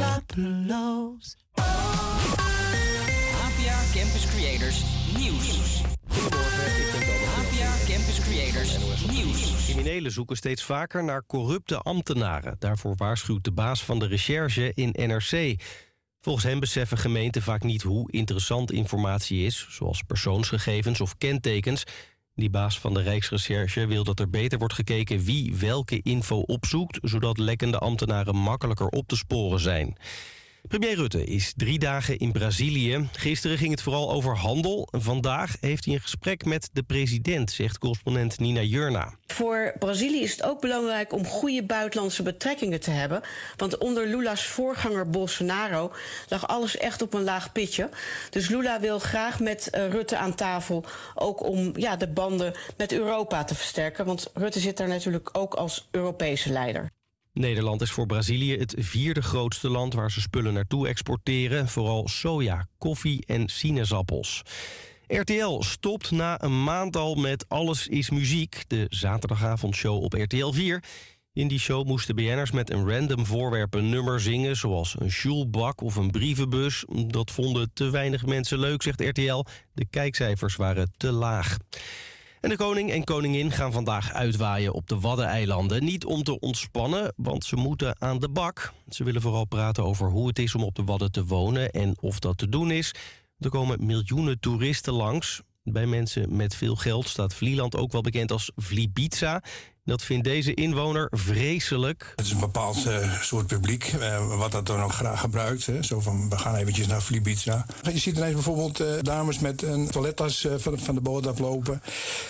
slapeloos. APA Campus Creators Nieuws. APA Campus Creators Nieuws. Criminelen zoeken steeds vaker naar corrupte ambtenaren. Daarvoor waarschuwt de baas van de recherche in NRC. Volgens hem beseffen gemeenten vaak niet hoe interessant informatie is... zoals persoonsgegevens of kentekens. Die baas van de Rijksrecherche wil dat er beter wordt gekeken... wie welke info opzoekt... zodat lekkende ambtenaren makkelijker op te sporen zijn. Premier Rutte is drie dagen in Brazilië. Gisteren ging het vooral over handel. Vandaag heeft hij een gesprek met de president, zegt correspondent Nina Jurna. Voor Brazilië is het ook belangrijk om goede buitenlandse betrekkingen te hebben. Want onder Lula's voorganger Bolsonaro lag alles echt op een laag pitje. Dus Lula wil graag met uh, Rutte aan tafel. Ook om ja, de banden met Europa te versterken. Want Rutte zit daar natuurlijk ook als Europese leider. Nederland is voor Brazilië het vierde grootste land waar ze spullen naartoe exporteren. Vooral soja, koffie en sinaasappels. RTL stopt na een maand al met Alles is Muziek, de zaterdagavondshow op RTL 4. In die show moesten BN'ers met een random voorwerp een nummer zingen... zoals een sjoelbak of een brievenbus. Dat vonden te weinig mensen leuk, zegt RTL. De kijkcijfers waren te laag. En de koning en koningin gaan vandaag uitwaaien op de Waddeneilanden. Niet om te ontspannen, want ze moeten aan de bak. Ze willen vooral praten over hoe het is om op de Wadden te wonen... en of dat te doen is. Er komen miljoenen toeristen langs. Bij mensen met veel geld staat Vlieland ook wel bekend als Vlibiza. Dat vindt deze inwoner vreselijk. Het is een bepaald uh, soort publiek, uh, wat dat dan ook graag gebruikt. Hè. Zo van, we gaan eventjes naar Flibiza. Je ziet ineens bijvoorbeeld uh, dames met een toilettas van, van, de boot aflopen.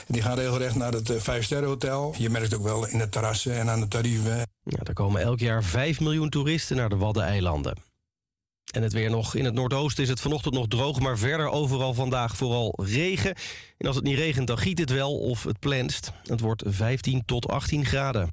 Die gaan regelrecht naar het vijfsterrenhotel. Je merkt ook wel in de terrassen en aan de tarieven. Ja, er komen elk jaar 5 miljoen toeristen naar de Waddeneilanden. En het weer nog. In het noordoosten is het vanochtend nog droog, maar verder overal vandaag vooral regen. En als het niet regent, dan giet het wel of het plenst. Het wordt 15 tot 18 graden.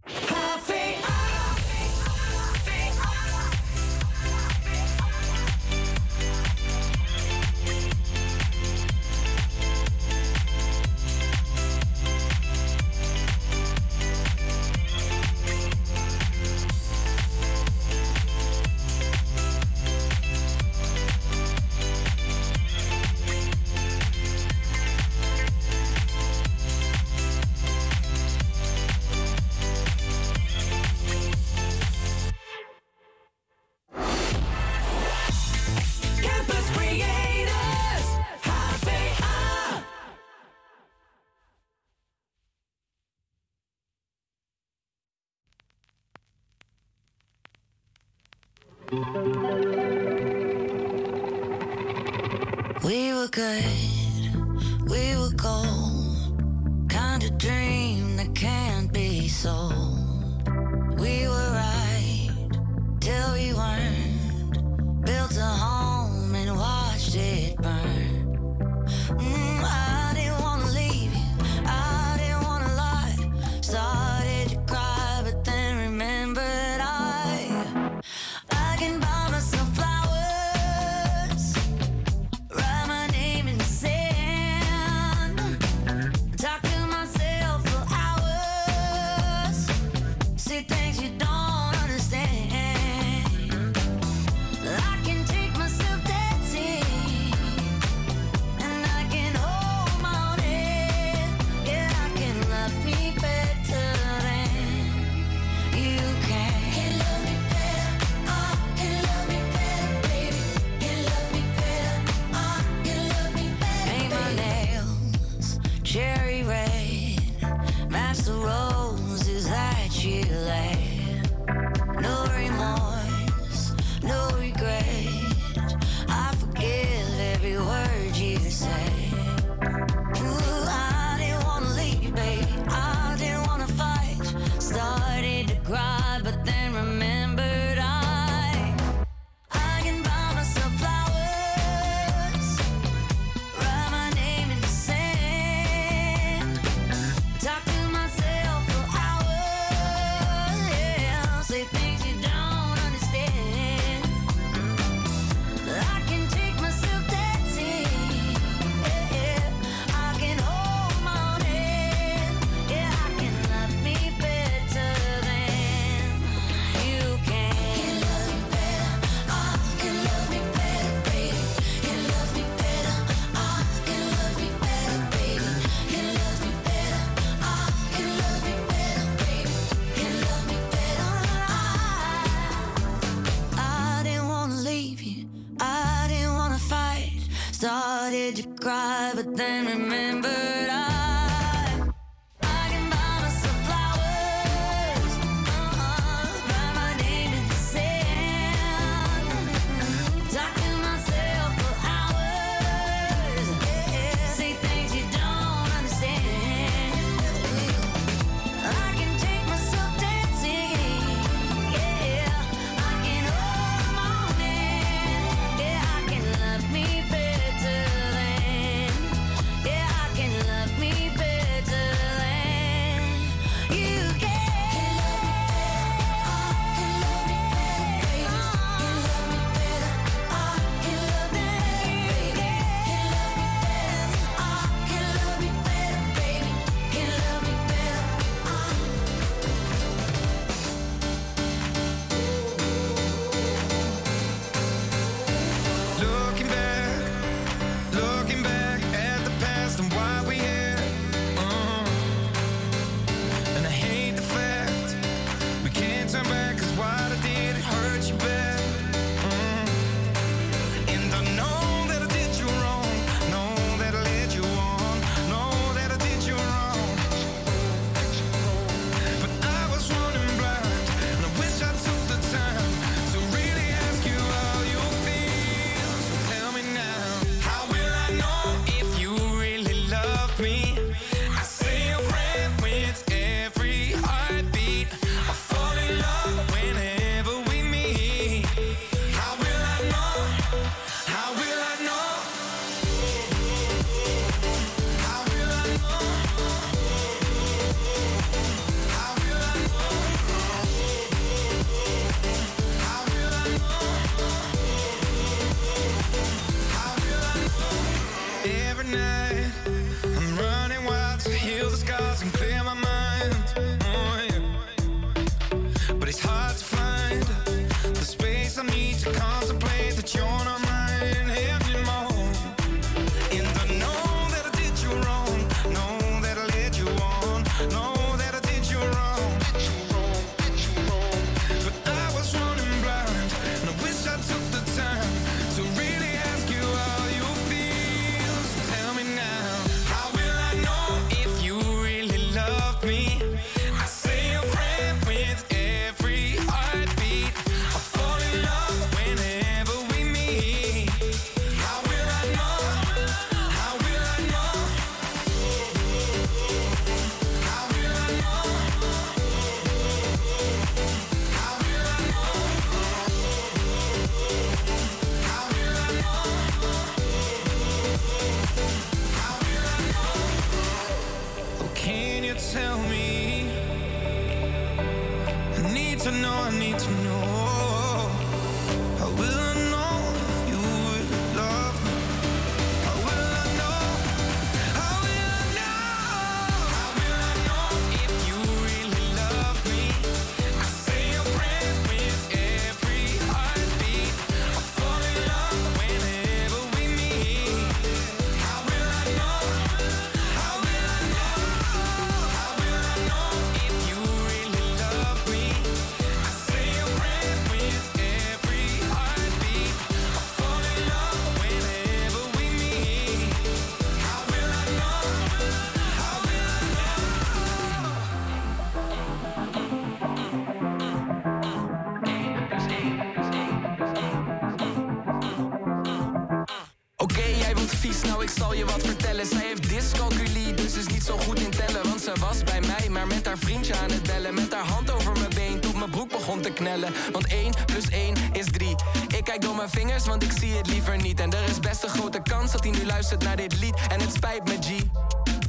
Want ik zie het liever niet. En er is best een grote kans dat hij nu luistert naar dit lied. En het spijt me, G.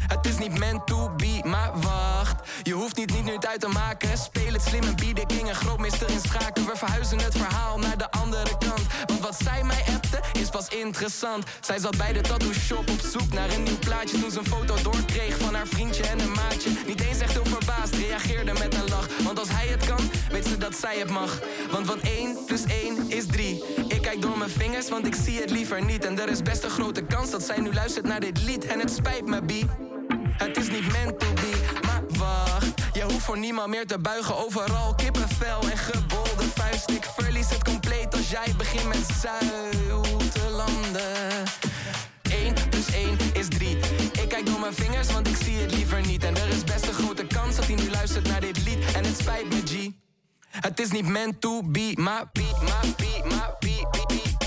Het is niet meant to be, maar wacht. Je hoeft niet niet nu uit te maken. Speel het slim en bied de king een grootmeester in schaken. We verhuizen het verhaal naar de andere kant. Want wat zij mij appte, is pas interessant. Zij zat bij de tattoo shop op zoek naar een nieuw plaatje. Toen ze een foto doorkreeg van haar vriendje en een maatje. Niet eens echt heel verbaasd, reageerde met een lach. Want als hij het kan, weet ze dat zij het mag. Want wat 1 plus 1 is 3. Ik kijk door mijn vingers, want ik zie het liever niet. En er is best een grote kans dat zij nu luistert naar dit lied. En het spijt me, B. Het is niet meant to maar wacht. Je hoeft voor niemand meer te buigen, overal kippenvel en gebolde vuist. Ik verlies het compleet als jij begint met landen. 1 plus 1 is 3. Ik kijk door mijn vingers, want ik zie het liever niet. En er is best een grote kans dat hij nu luistert naar dit lied. En het spijt me, G. Het is niet meant to be, maar be, maar be, maar be, be, be.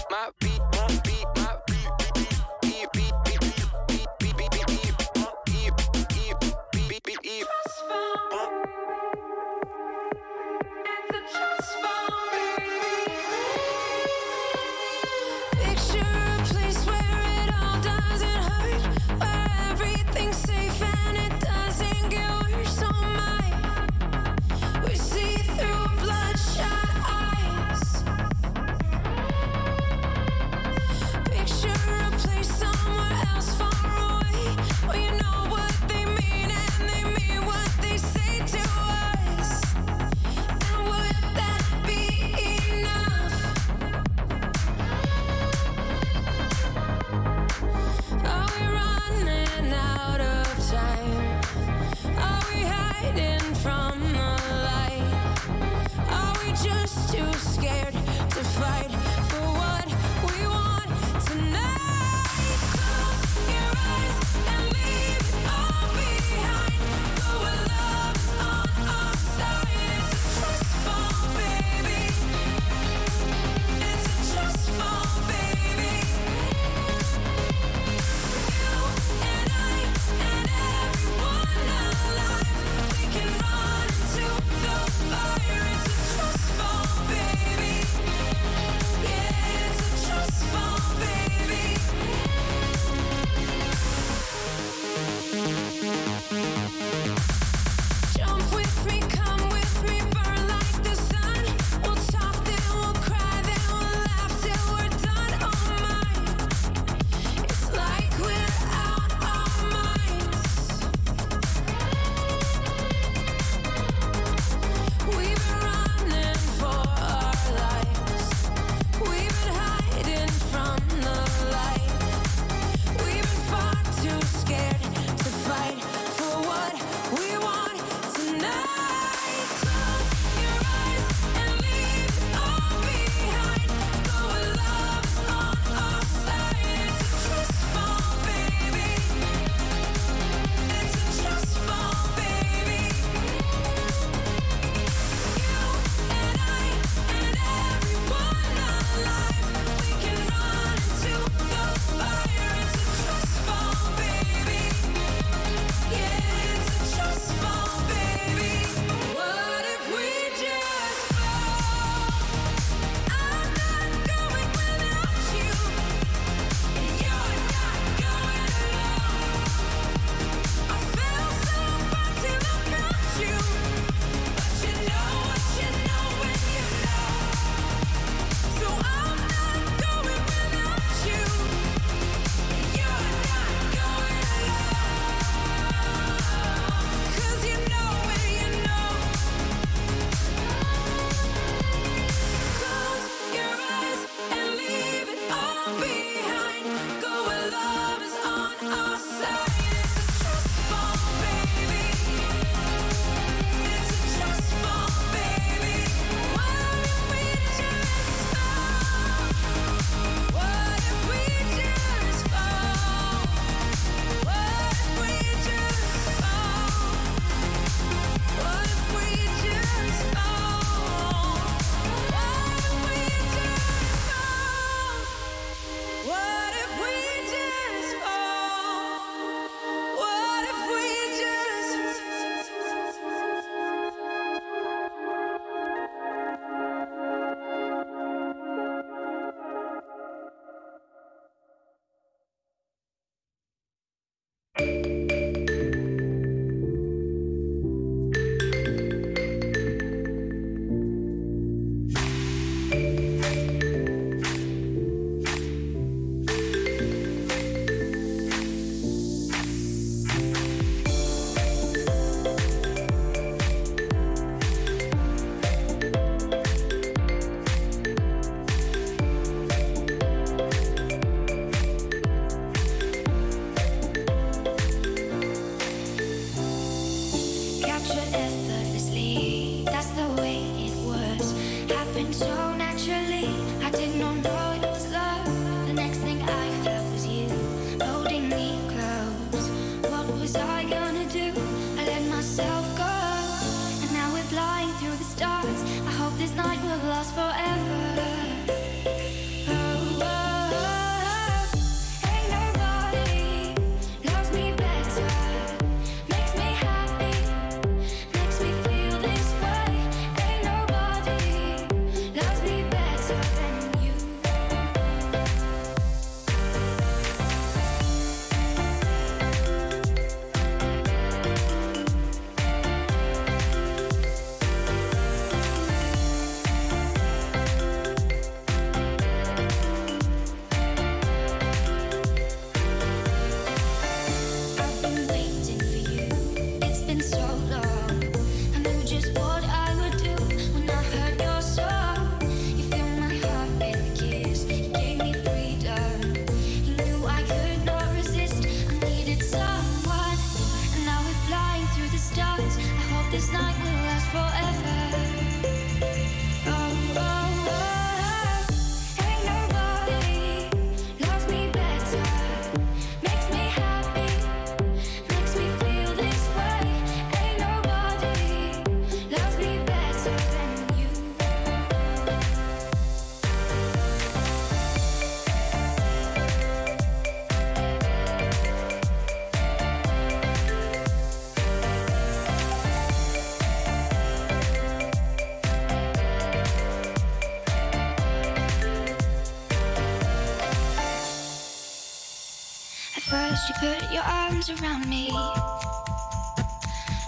Arms around me.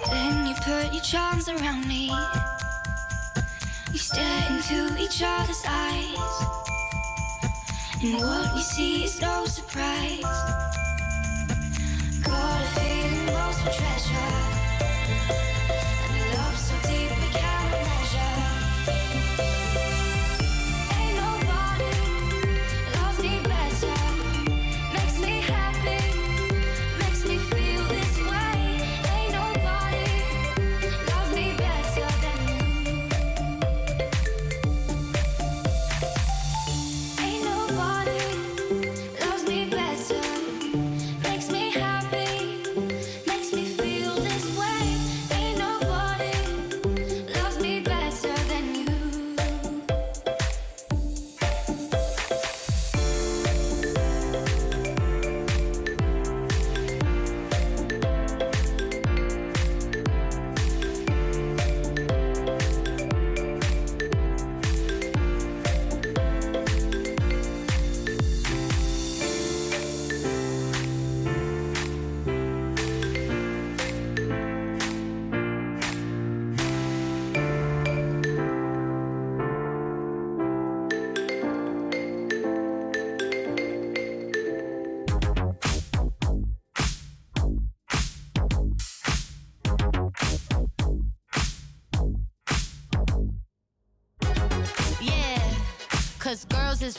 Then you put your charms around me. We stare into each other's eyes. And what we see is no surprise. Got a feeling lost treasure.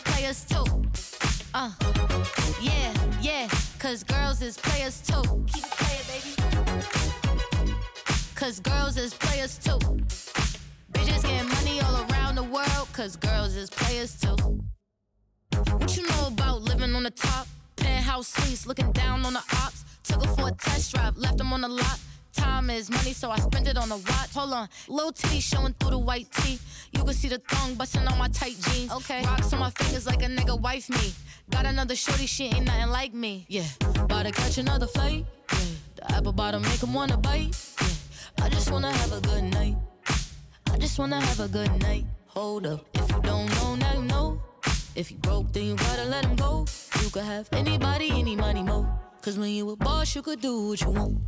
Players too. Uh, yeah, yeah, cause girls is players too. Keep it playing, baby. Cause girls is players too. Bitches getting money all around the world, cause girls is players too. What you know about living on the top? Penthouse suites, looking down on the ops. Took her for a test drive, left them on the lot. Time is money, so I spend it on a watch. Hold on, low titty showing through the white tee. You can see the thong busting on my tight jeans. Okay, rocks on my fingers like a nigga wife me. Got another shorty, she ain't nothing like me. Yeah, about to catch another flight. Yeah, the apple bottom make him wanna bite. Yeah, I just wanna have a good night. I just wanna have a good night. Hold up, if you don't know, now you know. If you broke, then you gotta let him go. You could have anybody, any money, mo. Cause when you a boss, you could do what you want.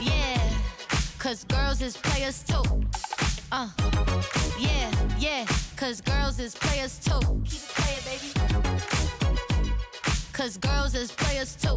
Yeah, cause girls is players too. Uh, yeah, yeah, cause girls is players too. Keep it playing, baby. Cause girls is players too.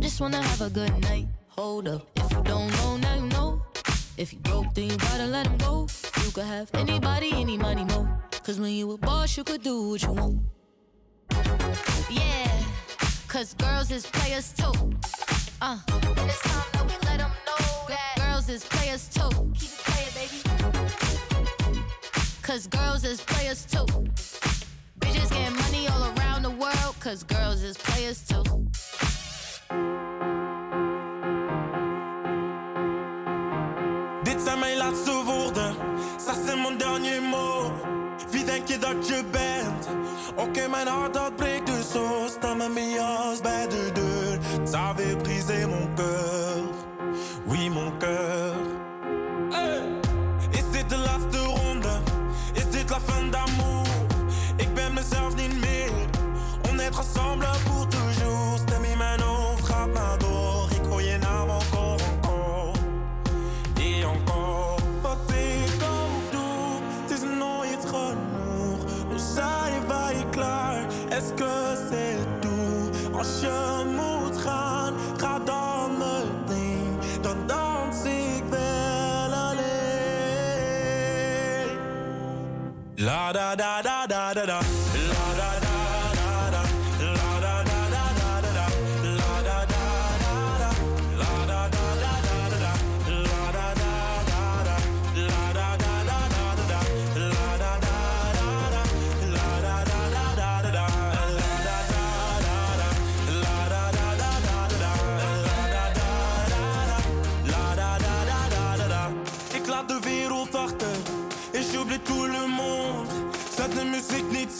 Just wanna have a good night. Hold up, if you don't know, now you know. If you broke, then you gotta let him go. You could have anybody, any money, mo. Cause when you a boss, you could do what you want. Yeah, cause girls is players too. Uh, and it's time that we let them know that girls is players too. Keep it playing, baby. Cause girls is players too. Bitches getting money all around the world, cause girls is players too. Dit zijn mijn laatste woorden, ça c'est mon dernier mot. Wie denk je dat je bent? Oké, mijn hart dat breekt dus zo. Sta met mijn jas bij de deur. Ça avait brisé mon cœur. Oui, mon cœur. Is dit de laatste ronde? Is dit la fin d'amour? Ik ben mezelf niet meer. On est ensemble pour Est-ce que c'est tout? Als je moet gaan, ga dan meteen. Dan dans ik wel alleen. La da da da da da da.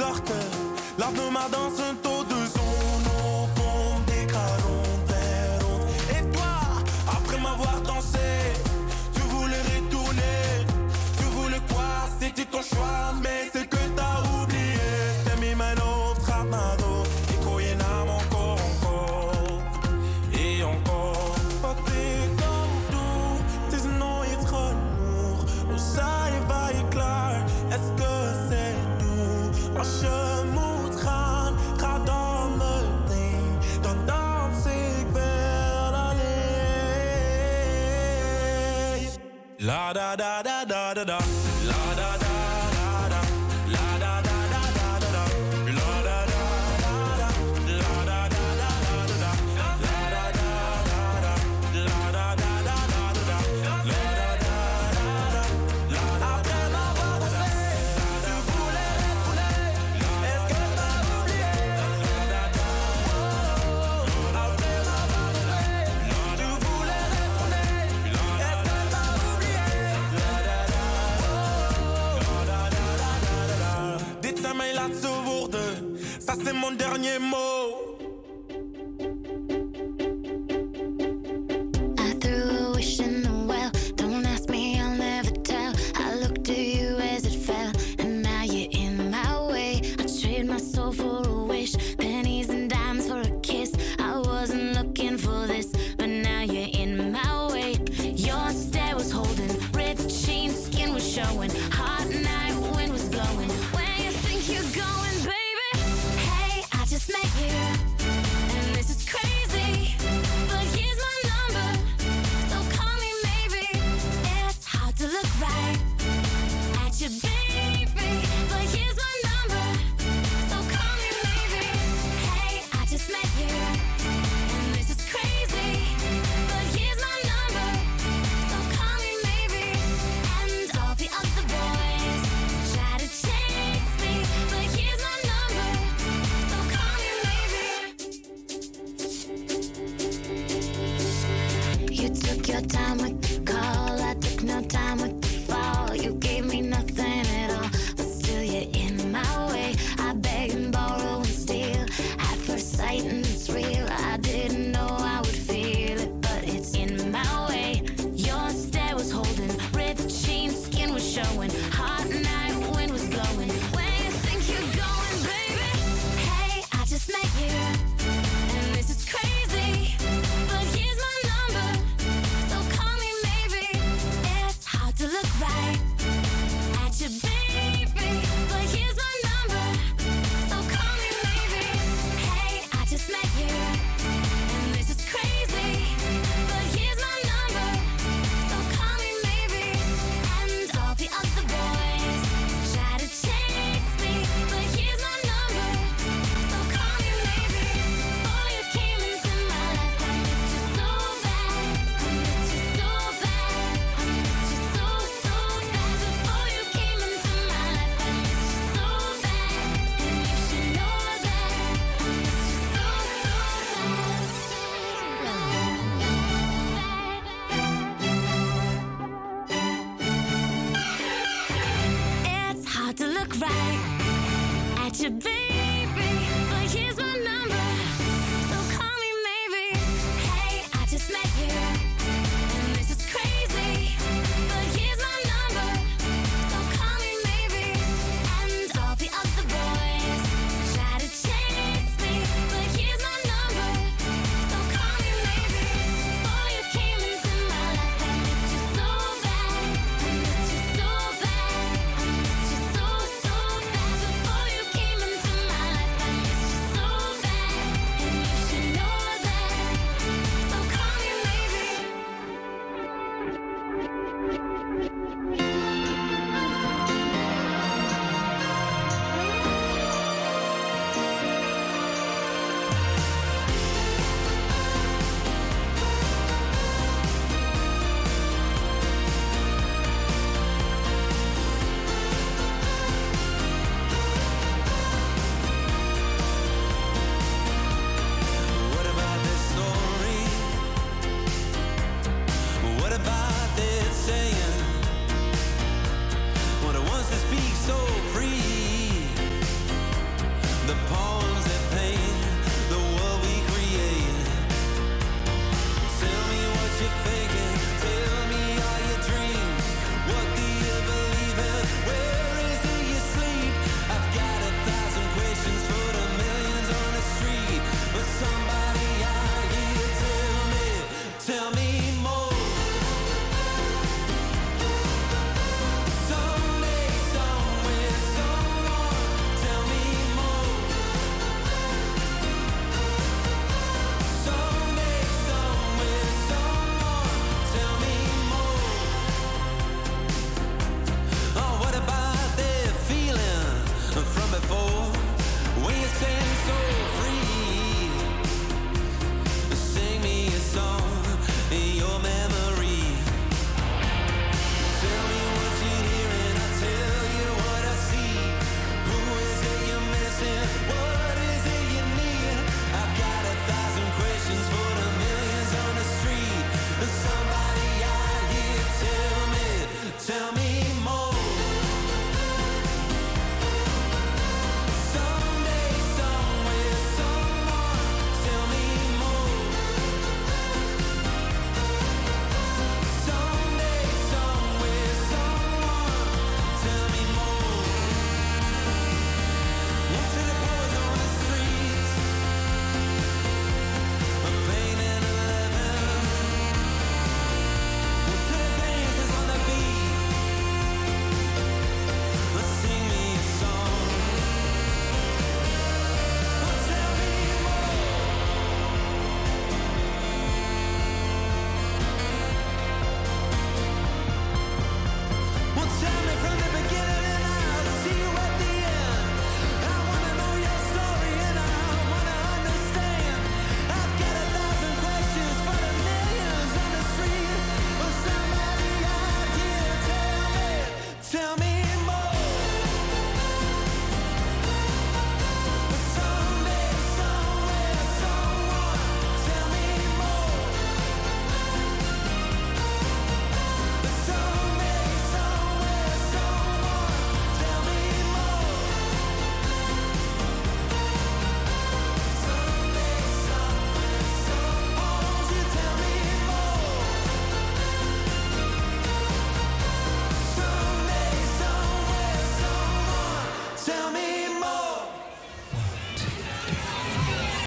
sorte. Laat me maar dansen tot de zon opkomt. Ik des. Et toi, après m'avoir dansé, tu voulais retourner. Tu voulais quoi? C'était ton choix, mais c'est la da da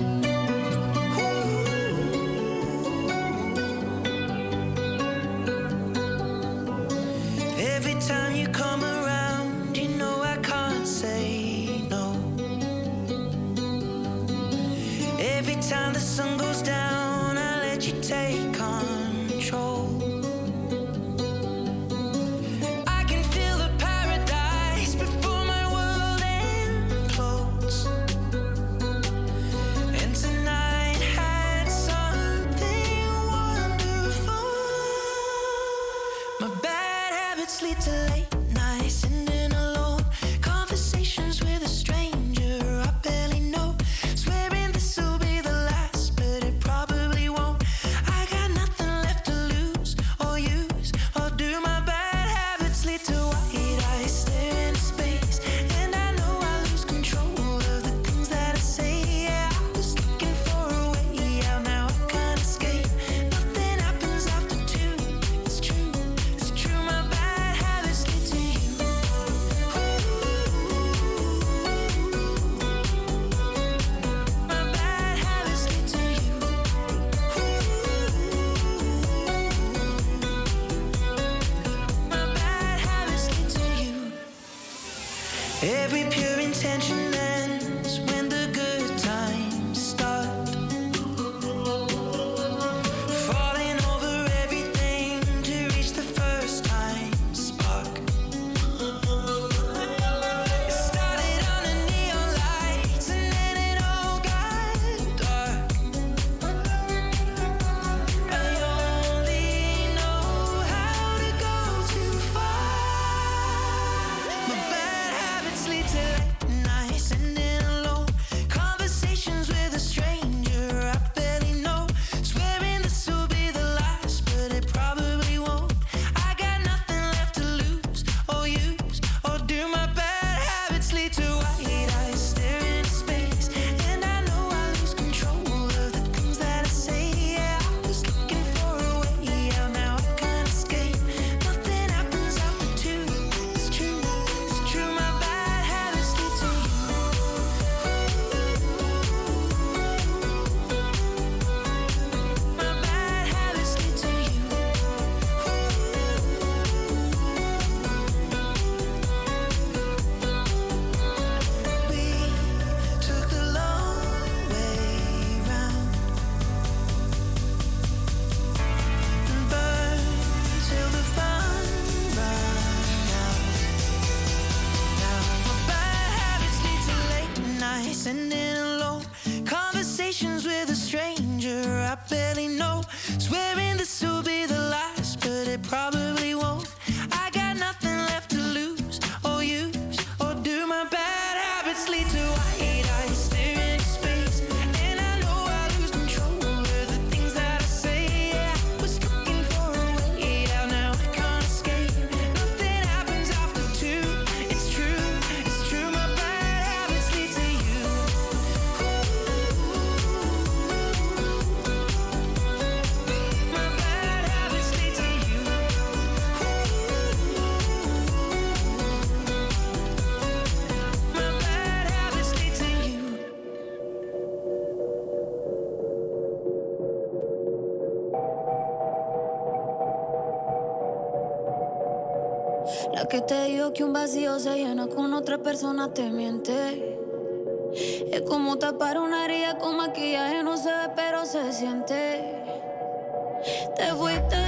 you. Que te digo que un vacío se llena con otra persona te miente. Es como tapar una herida con maquillaje, no se ve, pero se siente. Te fuiste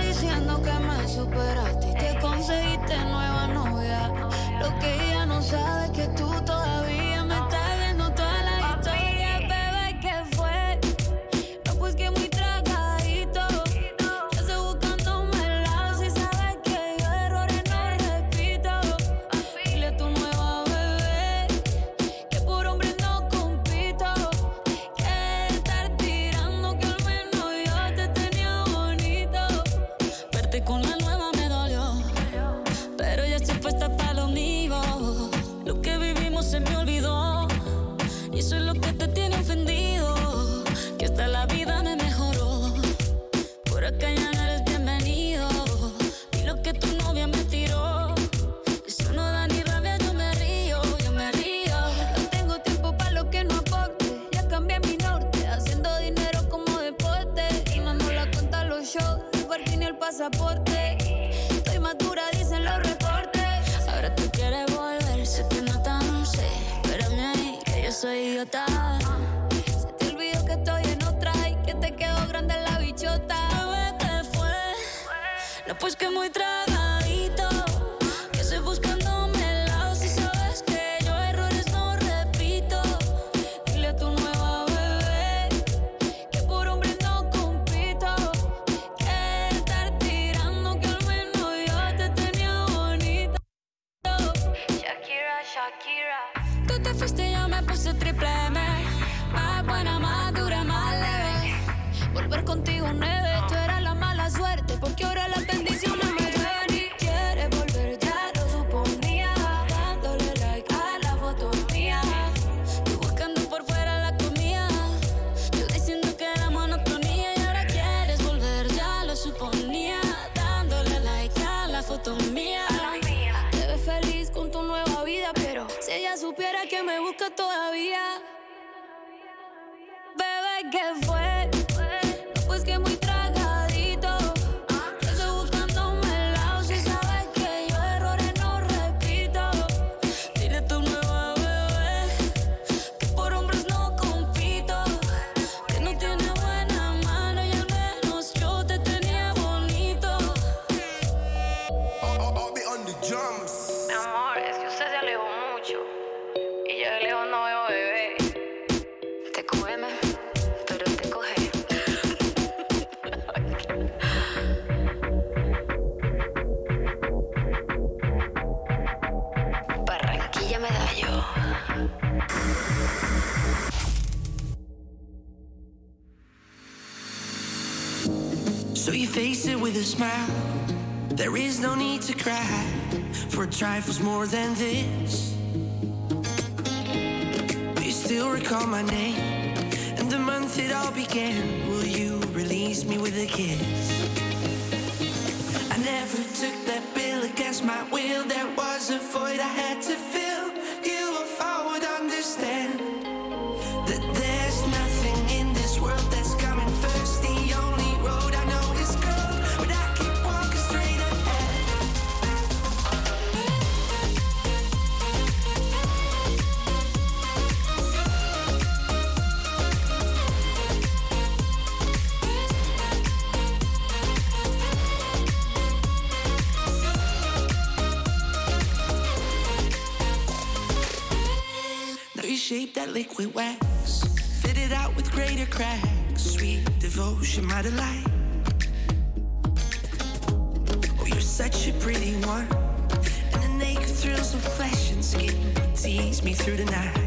The smile. There is no need to cry for trifles more than this. You still recall my name and the month it all began. Will you release me with a kiss? I never took that bill against my will. There was a void I had to fill. You, if I would understand that there. liquid wax. Fitted out with greater cracks. Sweet devotion, my delight. Oh, you're such a pretty one. And the naked thrills of flesh and skin tease me through the night.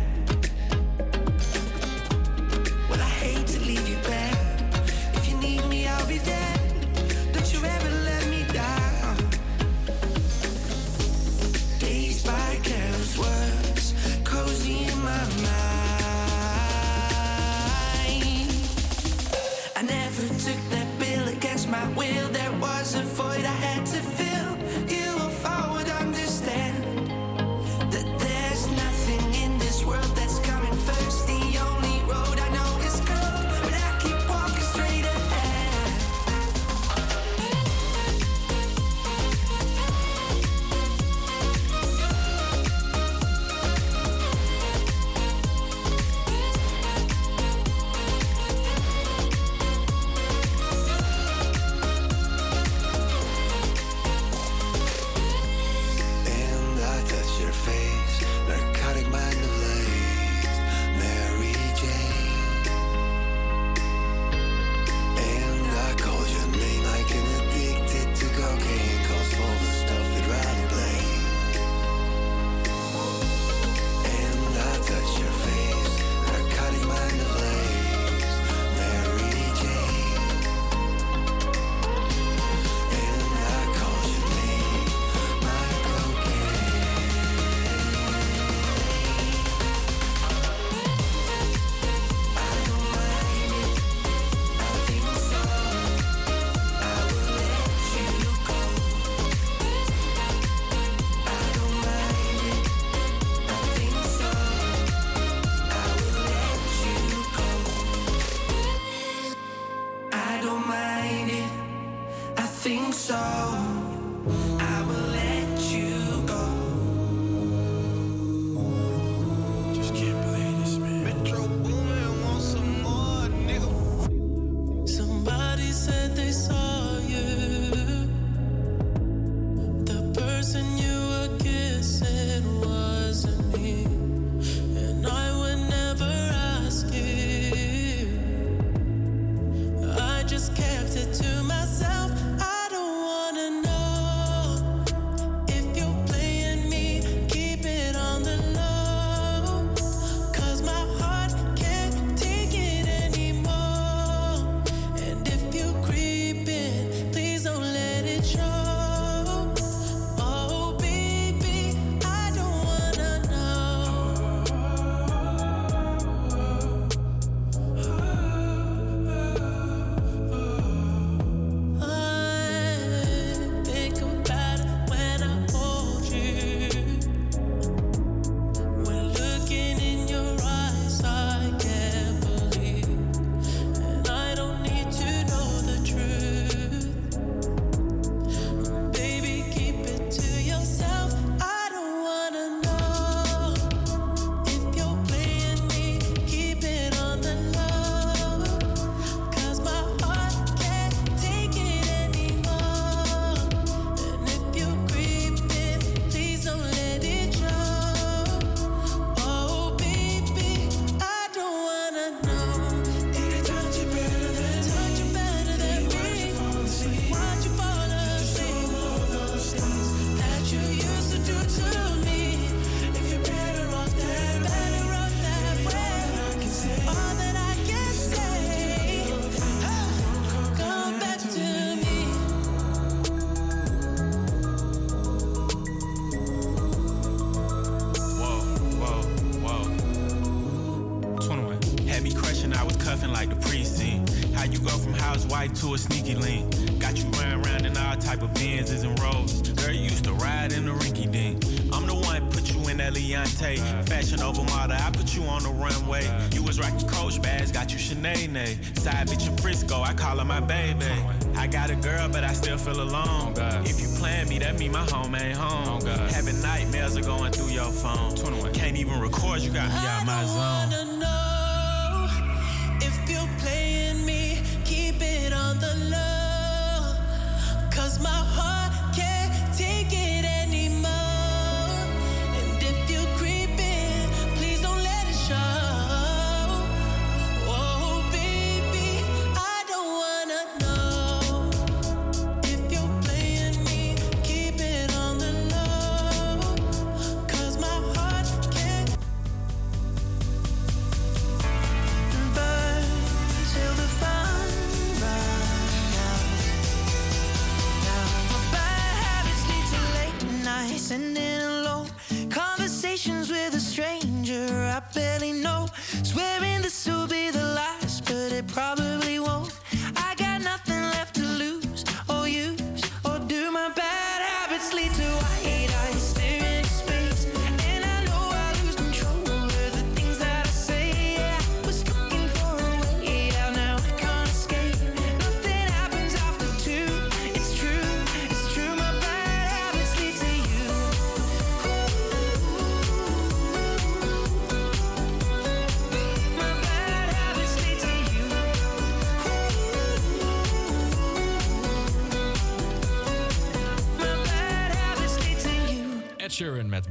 Feel alone.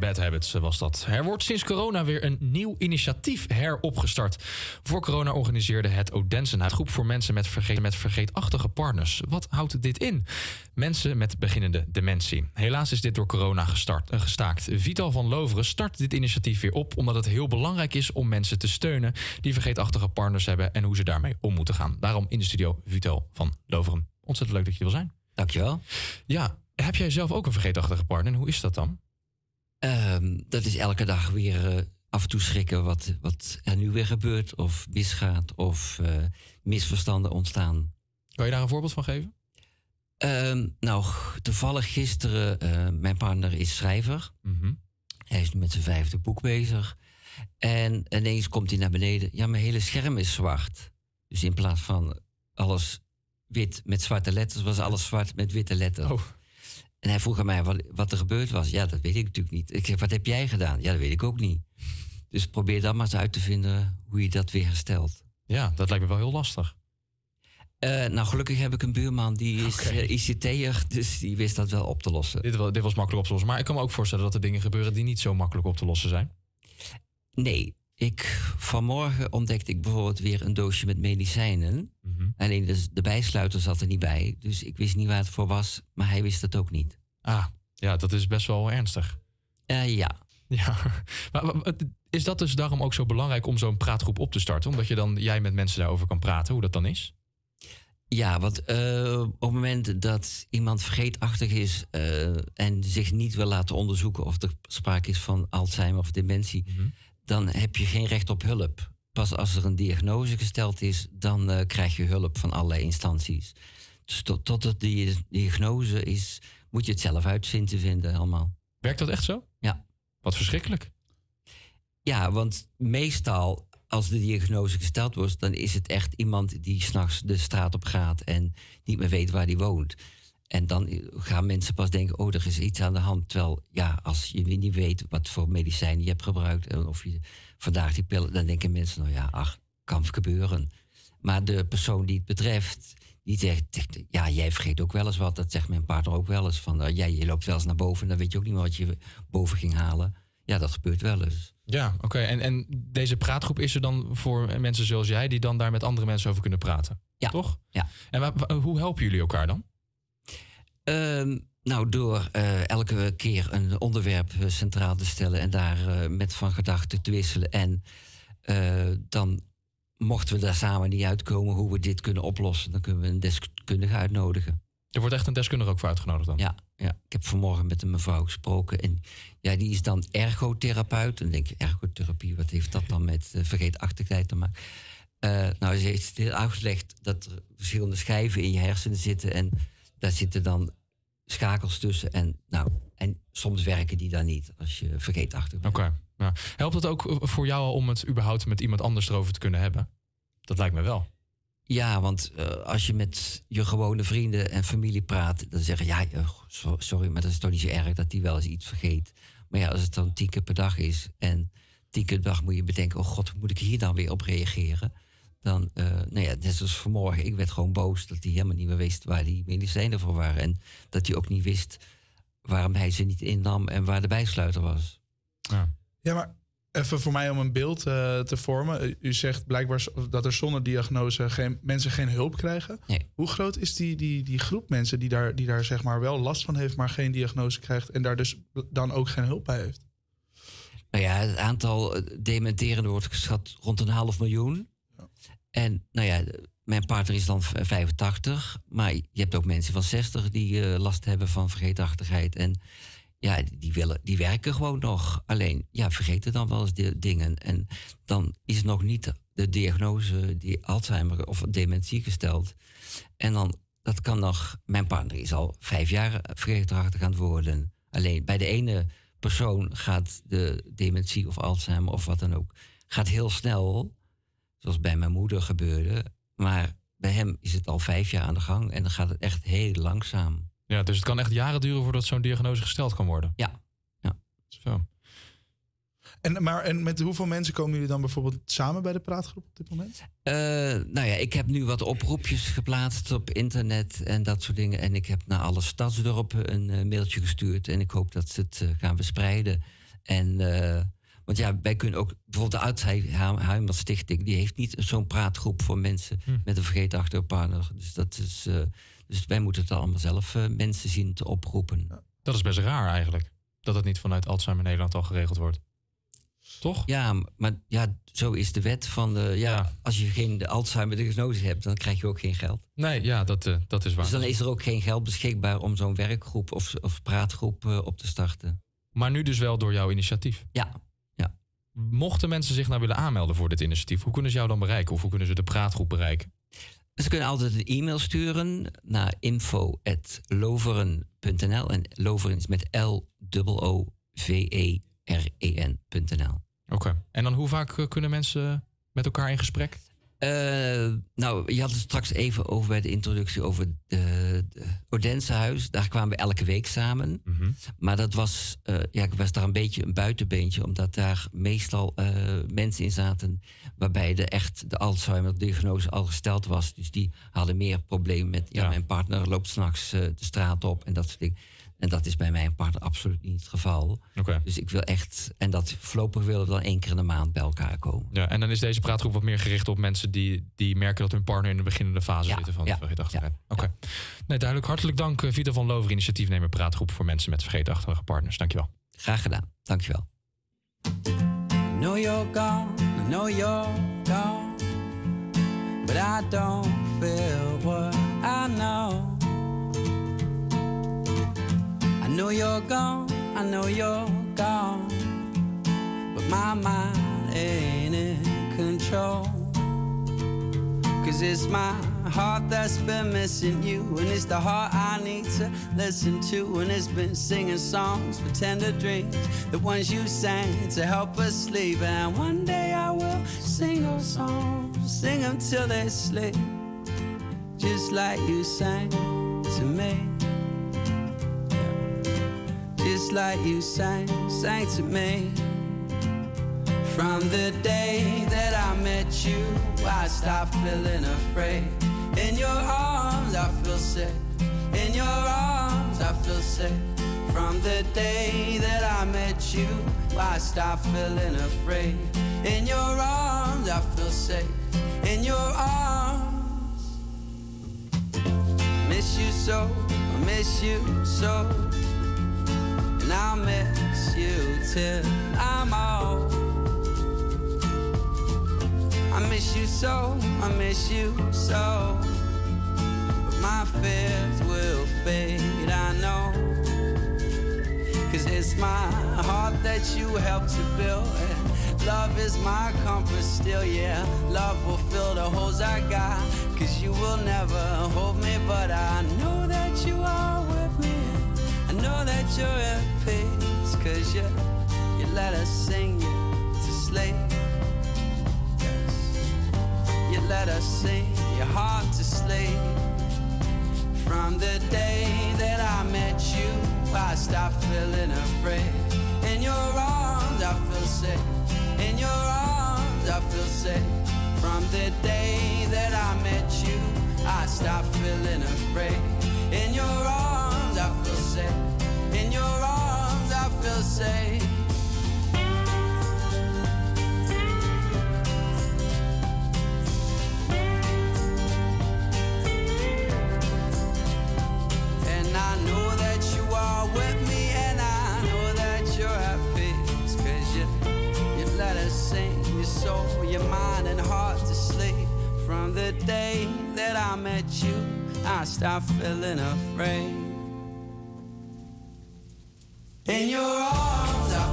Bad Habits eh, was dat. Er wordt sinds corona weer een nieuw initiatief heropgestart. Voor corona organiseerde het Odense een groep voor mensen met, vergeet, met vergeetachtige partners. Wat houdt dit in? Mensen met beginnende dementie. Helaas is dit door corona gestart, eh, gestaakt. Vital van Loveren start dit initiatief weer op... omdat het heel belangrijk is om mensen te steunen... die vergeetachtige partners hebben en hoe ze daarmee om moeten gaan. Daarom in de studio Vital van Loveren. Ontzettend leuk dat je er wil zijn. Dankjewel. Ja, heb jij zelf ook een vergeetachtige partner? En hoe is dat dan? Ehm, dat is elke dag weer eh, af en toe schrikken wat, wat er nu weer gebeurt. Of misgaat of eh, misverstanden ontstaan. Kan je daar een voorbeeld van geven? Ehm, nou, toevallig gisteren, eh, mijn partner is schrijver. Mhm. Hij is nu met zijn vijfde boek bezig. En ineens komt hij naar beneden. Ja, mijn hele scherm is zwart. Dus in plaats van alles wit met zwarte letters, was alles zwart met witte letters. Oh. En hij vroeg aan mij wat, wat er gebeurd was. Ja, dat weet ik natuurlijk niet. Ik zeg, wat heb jij gedaan? Ja, dat weet ik ook niet. Dus probeer dan maar eens uit te vinden hoe je dat weer herstelt. Ja, dat lijkt me wel heel lastig. Eh, nou, gelukkig heb ik een buurman die is eh, ICT'er, dus die wist dat wel op te lossen. Dit, dit was makkelijk op te lossen. Maar ik kan me ook voorstellen dat er dingen gebeuren die niet zo makkelijk op te lossen zijn. Nee, ik, vanmorgen ontdekte ik bijvoorbeeld weer een doosje met medicijnen. Mhm. Alleen de, de bijsluiter zat er niet bij, dus ik wist niet waar het voor was, maar hij wist het ook niet. Ah, ja, dat is best wel ernstig. Eh, ja. Ja, maar is dat dus daarom ook zo belangrijk om zo'n praatgroep op te starten? Omdat je dan jij met mensen daarover kan praten, hoe dat dan is? Ja, want eh, op het moment dat iemand vergeetachtig is eh, en zich niet wil laten onderzoeken of er sprake is van Alzheimer of dementie, dan heb je geen recht op hulp. Pas als er een diagnose gesteld is, dan eh, krijg je hulp van allerlei instanties. Dus tot, tot het die diagnose is, moet je het zelf uitzien te vinden allemaal. Werkt dat echt zo? Ja. Wat verschrikkelijk. Ja, want meestal als de diagnose gesteld wordt, dan is het echt iemand die s'nachts de straat op gaat en niet meer weet waar die woont. En dan gaan mensen pas denken, oh, er is iets aan de hand. Terwijl, ja, als je niet weet wat voor medicijnen je hebt gebruikt en of je vandaag die pillen, dan denken mensen, nou ja, ach, kan gebeuren. Maar de persoon die het betreft, die zegt, ja, jij vergeet ook wel eens wat. Dat zegt mijn partner ook wel eens. Van, uh, ja, je loopt wel eens naar boven, dan weet je ook niet meer wat je boven ging halen. Ja, dat gebeurt wel eens. Ja, oké. En, en deze praatgroep is er dan voor mensen zoals jij... die dan daar met andere mensen over kunnen praten? Ja. Toch? Ja. En hoe helpen jullie elkaar dan? Ehm, nou, door eh, elke keer een onderwerp eh, centraal te stellen en daar eh, met van gedachten te wisselen. En dan mochten we daar samen niet uitkomen hoe we dit kunnen oplossen, dan kunnen we een deskundige uitnodigen. Er wordt echt een deskundige ook voor uitgenodigd dan? Ja, ja. ik heb vanmorgen met een mevrouw gesproken en ja, die is dan ergotherapeut. En dan denk je, ergotherapie, wat heeft dat dan met vergeetachtigheid te maken? Nou, ze heeft het heel uitgelegd dat er verschillende schijven in je hersenen zitten. En daar zitten dan schakels tussen. En, nou, en soms werken die dan niet als je vergeetachtig bent. Oké. Ja. Helpt het ook voor jou om het überhaupt met iemand anders erover te kunnen hebben? Dat lijkt me wel. Ja, want eh, als je met je gewone vrienden en familie praat, dan zeggen ja, eh, so- sorry, maar dat is toch niet zo erg dat die wel eens iets vergeet. Maar ja, als het dan tien keer per dag is en tien keer per dag moet je bedenken, oh god, hoe moet ik hier dan weer op reageren? Dan, eh, nou ja, net zoals vanmorgen, ik werd gewoon boos dat hij helemaal niet meer wist waar die medicijnen voor waren. En dat hij ook niet wist waarom hij ze niet innam en waar de bijsluiter was. Ja, maar even voor mij om een beeld eh, te vormen. U- U zegt blijkbaar dat er zonder diagnose geen, mensen geen hulp krijgen. Hoe groot is die, die, die groep mensen die daar, die daar zeg maar wel last van heeft, maar geen diagnose krijgt en daar dus dan ook geen hulp bij heeft? Nou ja, het aantal eh, dementerenden wordt geschat rond een half miljoen. En nou ja, mijn partner is dan v- 85, maar je hebt ook mensen van 60 die eh, last hebben van vergeetachtigheid. En ja, die, willen, die werken gewoon nog. Alleen, ja, vergeten dan wel eens de dingen. En dan is nog niet de diagnose die Alzheimer of dementie gesteld. En dan, dat kan nog, mijn partner is al vijf jaar vergeetachtig aan het worden. Alleen bij de ene persoon gaat de dementie of Alzheimer of wat dan ook, gaat heel snel, zoals bij mijn moeder gebeurde. Maar bij hem is het al vijf jaar aan de gang en dan gaat het echt heel langzaam. Ja, dus het kan echt jaren duren voordat zo'n diagnose gesteld kan worden. Ja. Zo. En, maar, en met hoeveel mensen komen jullie dan bijvoorbeeld samen bij de praatgroep op dit moment? Eh, nou ja, ik heb nu wat oproepjes geplaatst op internet en dat soort dingen. En ik heb naar alle stadsdorpen een eh, mailtje gestuurd. En ik hoop dat ze het eh, gaan verspreiden. En, eh, want ja, wij kunnen ook... Bijvoorbeeld de Alzheimer Stichting... die heeft niet zo'n praatgroep voor mensen met een vergeetachtige partner. Dus, dat is, eh, dus wij moeten het allemaal zelf eh, mensen zien te oproepen. Dat is best raar eigenlijk. Dat het niet vanuit Alzheimer Nederland al geregeld wordt. Toch? Ja, maar ja, zo is de wet van... De, ja, Als je geen Alzheimer-diagnose hebt, dan krijg je ook geen geld. Nee, ja, dat, eh, dat is waar. Dus dan is er ook geen geld beschikbaar om zo'n werkgroep of, of praatgroep op te starten. Maar nu dus wel door jouw initiatief. Ja. Mochten mensen zich nou willen aanmelden voor dit initiatief, hoe kunnen ze jou dan bereiken? Of hoe kunnen ze de praatgroep bereiken? Ze kunnen altijd een e-mail sturen naar info.loveren.nl. En Loveren is met E L-O-O-V-E-R-E-N.nl. Oké. En dan hoe vaak eh, kunnen mensen met elkaar in gesprek? Eh, nou, je had het straks even over bij de introductie over de Odensehuis. Daar kwamen we elke week samen. Maar dat was, eh, ja, ik was daar een beetje een buitenbeentje, omdat daar meestal eh, mensen in zaten waarbij de echt de Alzheimer-diagnose al gesteld was. Dus die hadden meer problemen met, ja, mijn partner loopt s'nachts de straat op en dat soort dingen. En dat is bij mijn partner absoluut niet het geval. Oké. Dus ik wil echt, en dat voorlopig willen we dan één keer in de maand bij elkaar komen. Ja, en dan is deze praatgroep wat meer gericht op mensen die, die merken dat hun partner in de beginnende fase Ja, zitten van ja, vergeetachtigheid. Oké. Nee, duidelijk. Hartelijk dank, eh, Vita van Lover, initiatiefnemer praatgroep voor mensen met vergeetachtige partners. Dankjewel. Graag gedaan. Dankjewel. Know you're gone, I know you're gone. But I don't feel what I know. Know you're gone, I know you're gone. But my mind ain't in control. Cause it's my heart that's been missing you. And it's the heart I need to listen to. And it's been singing songs for tender dreams. The ones you sang to help us sleep. And one day I will sing those songs. Sing them till they sleep. Just like you sang to me. Just like you sang, sang to me. From the day that I met you, I stopped feeling afraid. In your arms, I feel safe. In your arms, I feel safe. From the day that I met you, I stopped feeling afraid. In your arms, I feel safe. In your arms, miss you so, I miss you so. And I'll miss you till I'm old. I miss you so, I miss you so. But my fears will fade, I know. Cause it's my heart that you helped to build. And Love is my comfort still, yeah. Love will fill the holes I got. Cause you will never hold me, but I know that you. I know that you're at peace. Cause you, you let us sing you to sleep. Yes. You let us sing your heart to sleep. From the day that I met you, I stopped feeling afraid. In your arms, I feel safe. In your arms, I feel safe. From the day that I met you, I stopped feeling afraid. In your arms, I feel safe. In your arms, I feel safe. And I know that you are with me, and I know that you're you, you let us sing your soul, your mind, and heart to sleep. From the day that I met you, I stopped feeling afraid. In your arms,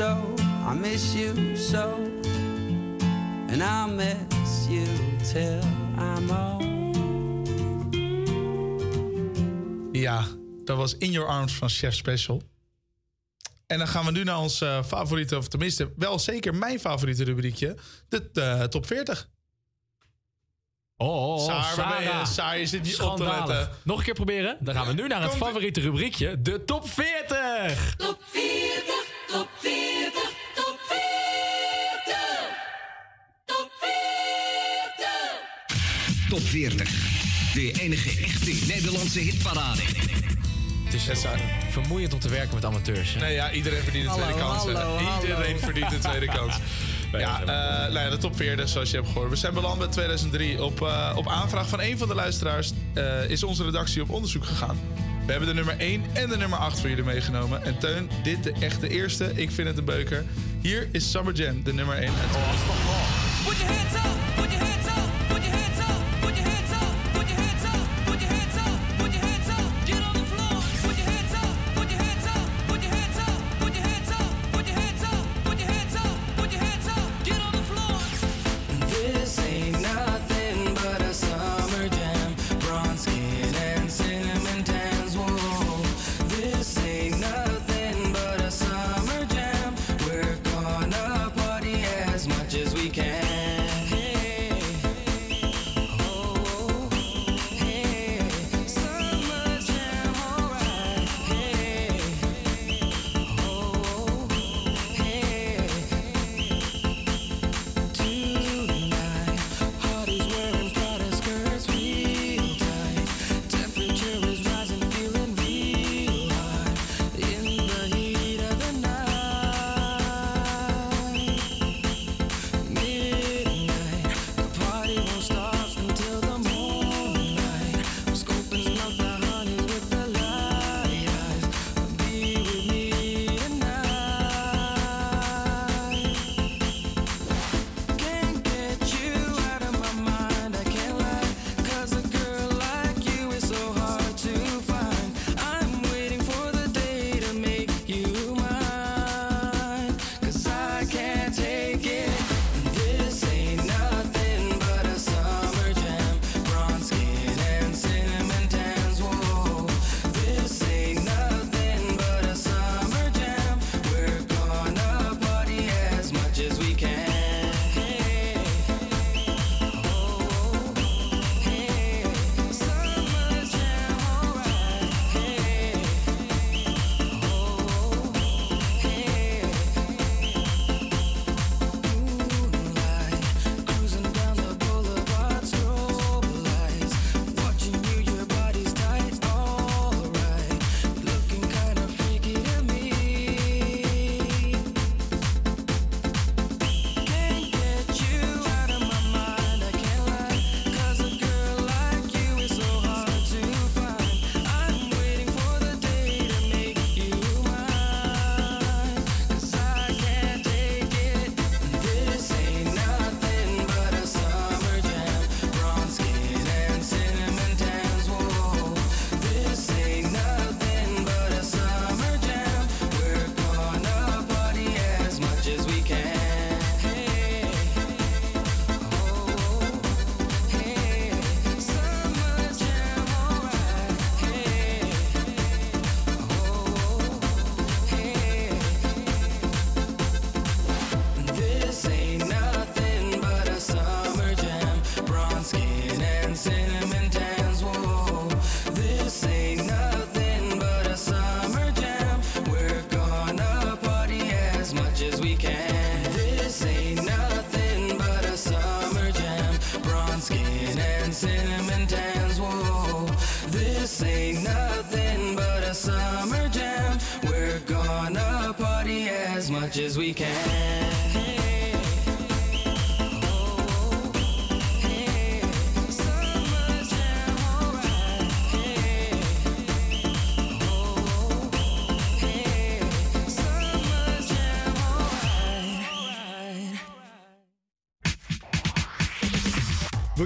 so, I miss you so. And I'll miss you till I'm old. Ja, dat was In Your Arms van Chef Special. En dan gaan we nu naar ons eh, favoriete, of tenminste wel zeker mijn favoriete rubriekje. De eh, top 40. Oh, oh, Saar, waar ben je? Sarah. Saar, je zit niet op te letten. Nog een keer proberen. Dan gaan we nu naar het favoriete rubriekje, de top 40. Top 40, top 40, top 40. Top 40. Top 40. De enige echte Nederlandse hitparade. Het is vermoeiend om te werken met amateurs. hè? Nee, ja, iedereen verdient een Hallo, tweede kans. hallo. Iedereen verdient een tweede kans. Ja, eh, nou ja, de top 40, zoals je hebt gehoord. We zijn beland met 2003. Op, eh, op aanvraag van een van de luisteraars eh, is onze redactie op onderzoek gegaan. We hebben de nummer 1 en de nummer 8 voor jullie meegenomen. En Teun, dit de echt de eerste. Ik vind het een beuker. Hier is Summer Jam, de nummer 1. Put your hands up, put your hands up, put your hands up,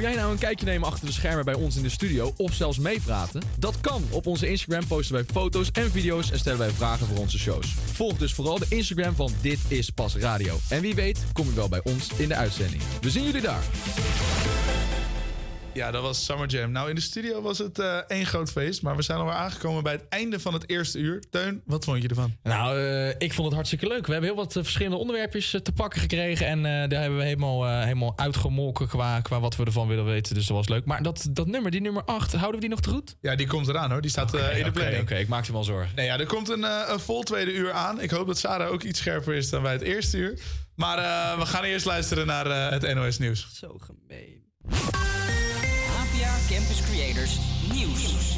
jij nou een kijkje nemen achter de schermen bij ons in de studio of zelfs meepraten? Dat kan. Op onze Instagram posten wij foto's en video's en stellen wij vragen voor onze shows. Volg dus vooral de Instagram van Dit is Pas Radio. En wie weet kom je wel bij ons in de uitzending. We zien jullie daar. Ja, dat was Summer Jam. Nou, in de studio was het eh, één groot feest. Maar we zijn alweer aangekomen bij het einde van het eerste uur. Teun, wat vond je ervan? Nou, eh, ik vond het hartstikke leuk. We hebben heel wat eh, verschillende onderwerpjes te pakken gekregen. En eh, daar hebben we helemaal, eh, helemaal uitgemolken qua, qua wat we ervan willen weten. Dus dat was leuk. Maar dat, dat nummer, die nummer 8, houden we die nog te goed? Ja, die komt eraan hoor. Die staat eh, in de Oké, planning. Oké, ik maak je wel zorgen. Nee, ja, er komt een, eh, een vol tweede uur aan. Ik hoop dat Sarah ook iets scherper is dan bij het eerste uur. Maar eh, we gaan eerst luisteren naar eh, het NOS Nieuws. Zo gemeen. Campus Creators Nieuws.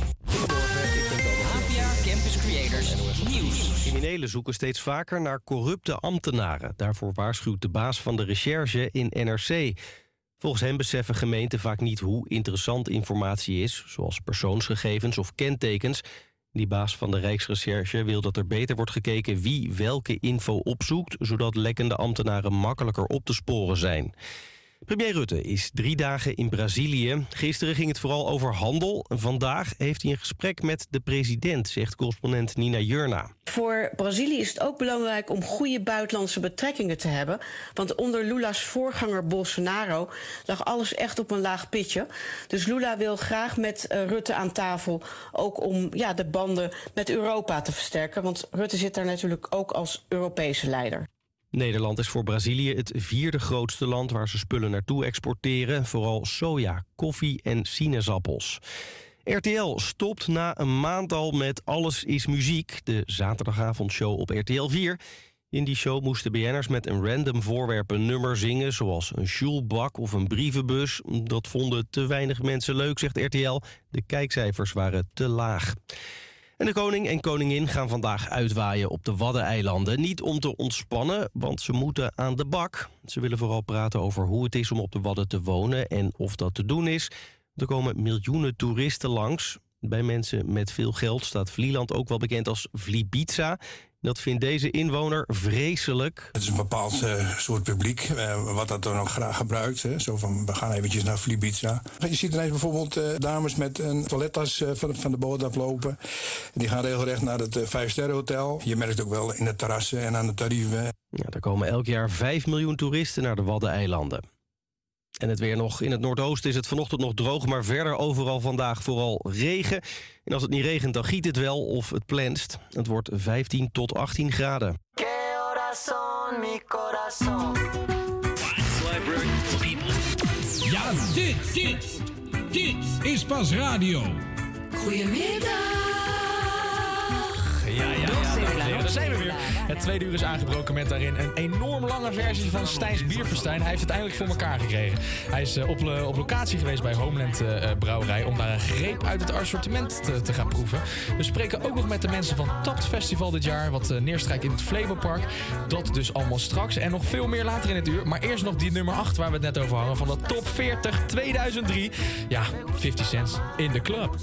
Campus Creators Nieuws. Criminelen zoeken steeds vaker naar corrupte ambtenaren. Daarvoor waarschuwt de baas van de recherche in NRC. Volgens hem beseffen gemeenten vaak niet hoe interessant informatie is... zoals persoonsgegevens of kentekens. Die baas van de Rijksrecherche wil dat er beter wordt gekeken... wie welke info opzoekt... zodat lekkende ambtenaren makkelijker op te sporen zijn. Premier Rutte is drie dagen in Brazilië. Gisteren ging het vooral over handel. Vandaag heeft hij een gesprek met de president, zegt correspondent Nina Jurna. Voor Brazilië is het ook belangrijk om goede buitenlandse betrekkingen te hebben. Want onder Lula's voorganger Bolsonaro lag alles echt op een laag pitje. Dus Lula wil graag met eh, Rutte aan tafel ook om ja, de banden met Europa te versterken. Want Rutte zit daar natuurlijk ook als Europese leider. Nederland is voor Brazilië het vierde grootste land waar ze spullen naartoe exporteren. Vooral soja, koffie en sinaasappels. RTL stopt na een maand al met Alles is Muziek, de zaterdagavondshow op RTL 4. In die show moesten BN'ers met een random voorwerp een nummer zingen... zoals een sjoelbak of een brievenbus. Dat vonden te weinig mensen leuk, zegt RTL. De kijkcijfers waren te laag. En de koning en koningin gaan vandaag uitwaaien op de Waddeneilanden. Niet om te ontspannen, want ze moeten aan de bak. Ze willen vooral praten over hoe het is om op de Wadden te wonen... en of dat te doen is. Er komen miljoenen toeristen langs. Bij mensen met veel geld staat Vlieland ook wel bekend als Vlibiza. Dat vindt deze inwoner vreselijk. Het is een bepaald eh, soort publiek, eh, wat dat dan ook graag gebruikt. Hè. Zo van, we gaan eventjes naar Flibiza. Je ziet ineens bijvoorbeeld eh, dames met een toilettas van, van de boot aflopen. Die gaan regelrecht naar het Vijfsterrenhotel. Je merkt ook wel in de terrassen en aan de tarieven. Ja, er komen elk jaar 5 miljoen toeristen naar de Waddeneilanden. En het weer nog. In het noordoosten is het vanochtend nog droog, maar verder overal vandaag vooral regen. En als het niet regent, dan giet het wel of het plenst. Het wordt 15 tot 18 graden. Corazón, mi corazón. Ja, dit, dit, dit is pas radio. Ja, ja, ja, heren, daar zijn we weer. Het tweede uur is aangebroken met daarin een enorm lange versie van Stijns Bierverstijn. Hij heeft het eindelijk voor elkaar gekregen. Hij is eh, op, op locatie geweest bij Homeland eh, eh, Brouwerij om daar een greep uit het assortiment te, te gaan proeven. We spreken ook nog met de mensen van Tapt Festival dit jaar, wat neerstrijkt in het Flevopark. Dat dus allemaal straks en nog veel meer later in het uur. Maar eerst nog die nummer 8 waar we het net over hadden van de Top 40 2003. Ja, 50 cents in de club.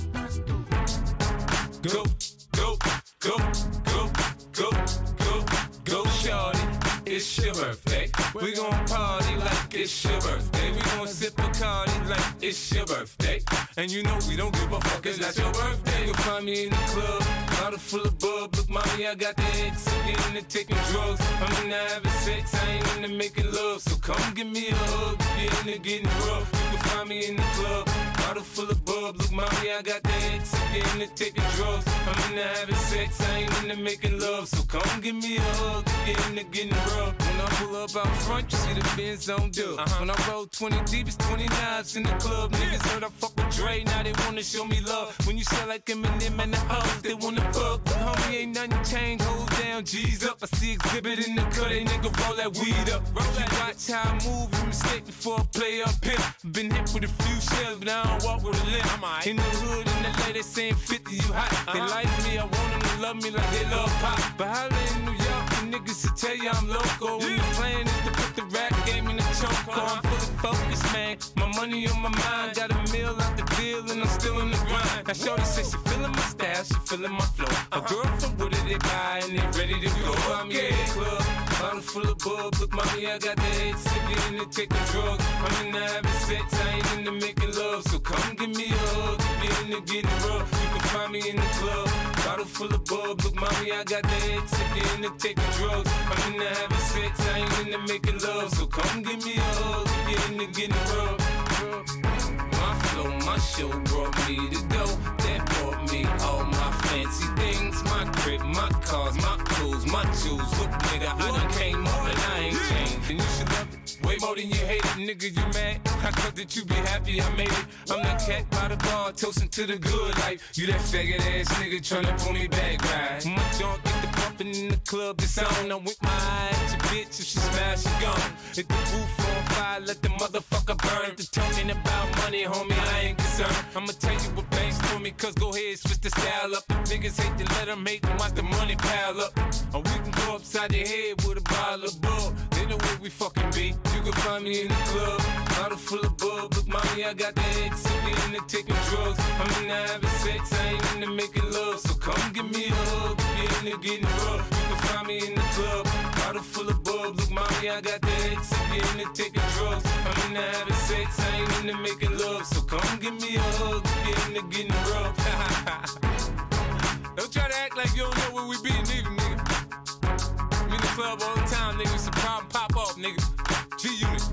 Go, go, go, go, go, go, go, shorty. It's your birthday. We gon' party like it's your birthday. We gon' sip a party like it's your birthday. And you know we don't give a fuck, it's not your birthday. You'll find me in the club, bottle full of bub. Look, mommy, I got the X. I'm getting taking drugs. I'm into having sex, I ain't into making love. So come give me a hug, get into getting rough. You can find me in the club, bottle full of bub. Look, mommy, I got the X. I'm getting taking drugs. I'm into having sex, I ain't into making love. So come give me a hug, get into getting rough. When I pull up out front, you see the Benz on dub. When I roll 20 deep, it's 20 knives in the club. Niggas heard I fuck with Dre, now they wanna show me love. When you sell like Eminem and the hoes, they wanna fuck. But homie, ain't nothing changed, hold down, G's up. I see exhibit in the cut, they nigga roll that weed up. Roll that watch how I move, you mistake before I play up here. Been hit with a few shells, but I don't walk with a limp. In the hood, in the lady saying 50, you hot. They uh-huh. like me, I want them to love me like they love pop. But holla in New York, niggas to tell you I'm loco. And the plan is to put the rap game in the choke. I'm fully focused, man. My money on my mind. Got a meal out the deal and I'm still in the grind. Now Shorty says she feeling my style, she feeling my flow. A girl from Wooded, they buy and they ready to go. I'm in the club, bottle full of bub. Look, mommy, I got the head sick in the taking drugs. I'm in the having sex, I ain't into making love. So come give me a hug if you're into getting rough. You can find me in the club, bottle full of bub. Look, mommy, I got the head sick in the taking drugs. I'm in the having sex, I ain't into making love. So come give me a hug if you're into getting rough. My flow, my show brought me to go. Me all my fancy things. My crib, my cars, my clothes, my jewels. Look, nigga, I done came up and I ain't changed. And you should love it. Way more than you hate it, nigga, you mad? I thought that you be happy I made it. I'm that cat by the bar, toasting to the good life. You that faggot ass nigga tryna pull me back, right? My junk get the pumping in the club, it's on. I'm with my eye at bitch, if she smash, she gone. Hit the roof on fire, let the motherfucker burn. The talking about money, homie, I ain't concerned. I'ma tell you what banks for me, cause go ahead, switch the style up. If niggas hate to let them hate them, watch the money pile up. Or we can go upside your head with a bottle of bug. They know where we fucking be. You can find me in the club, bottle full of bug. Look, mommy, I got the head sick into taking drugs. I'm in the having sex, I ain't into making love. So come give me a hug you're into getting rough. You can find me in the club, bottle full of bug. Look, mommy, I got the head sick into taking drugs. I'm in the having sex, I ain't into making love. So come give me a hug you're into getting rough. don't try to act like you don't know where we be, nigga, club all the time, nigga. Some problem pop off, nigga. G Unit.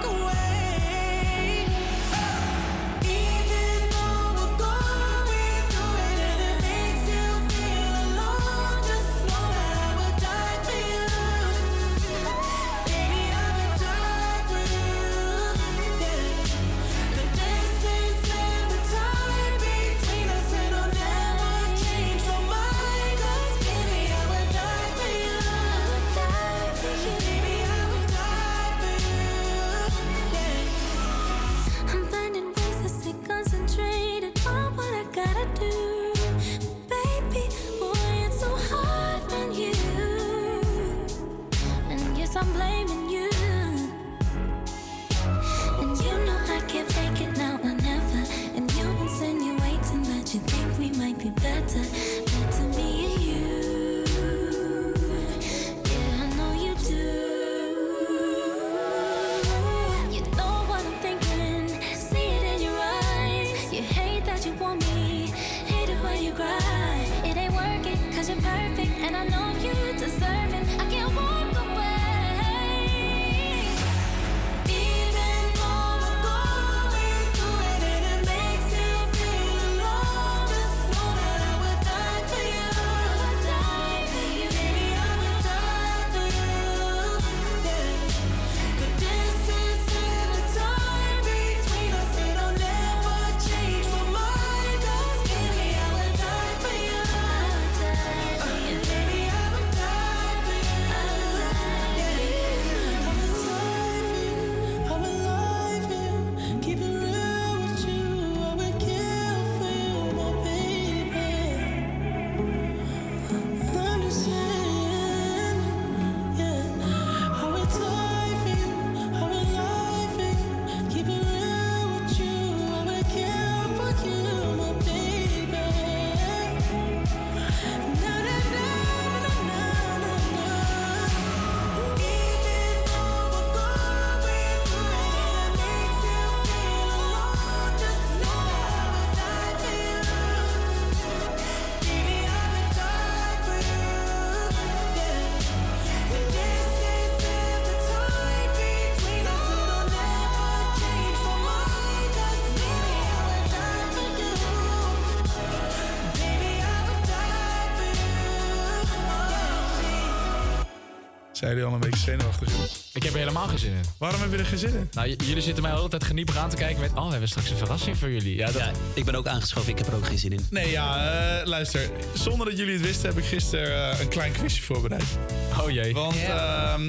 Zijn jullie al een beetje zenuwachtig? Ik heb er helemaal geen zin in. Waarom heb je er geen zin in? Nou, jullie zitten mij de hele tijd geniepig aan te kijken met... Oh, we hebben straks een verrassing voor jullie. Ja, dat... Ja, ik ben ook aangeschoven. Ik heb er ook geen zin in. Nee, ja, eh, luister. Zonder dat jullie het wisten heb ik gisteren eh, een klein quizje voorbereid. Oh jee. Want ehm,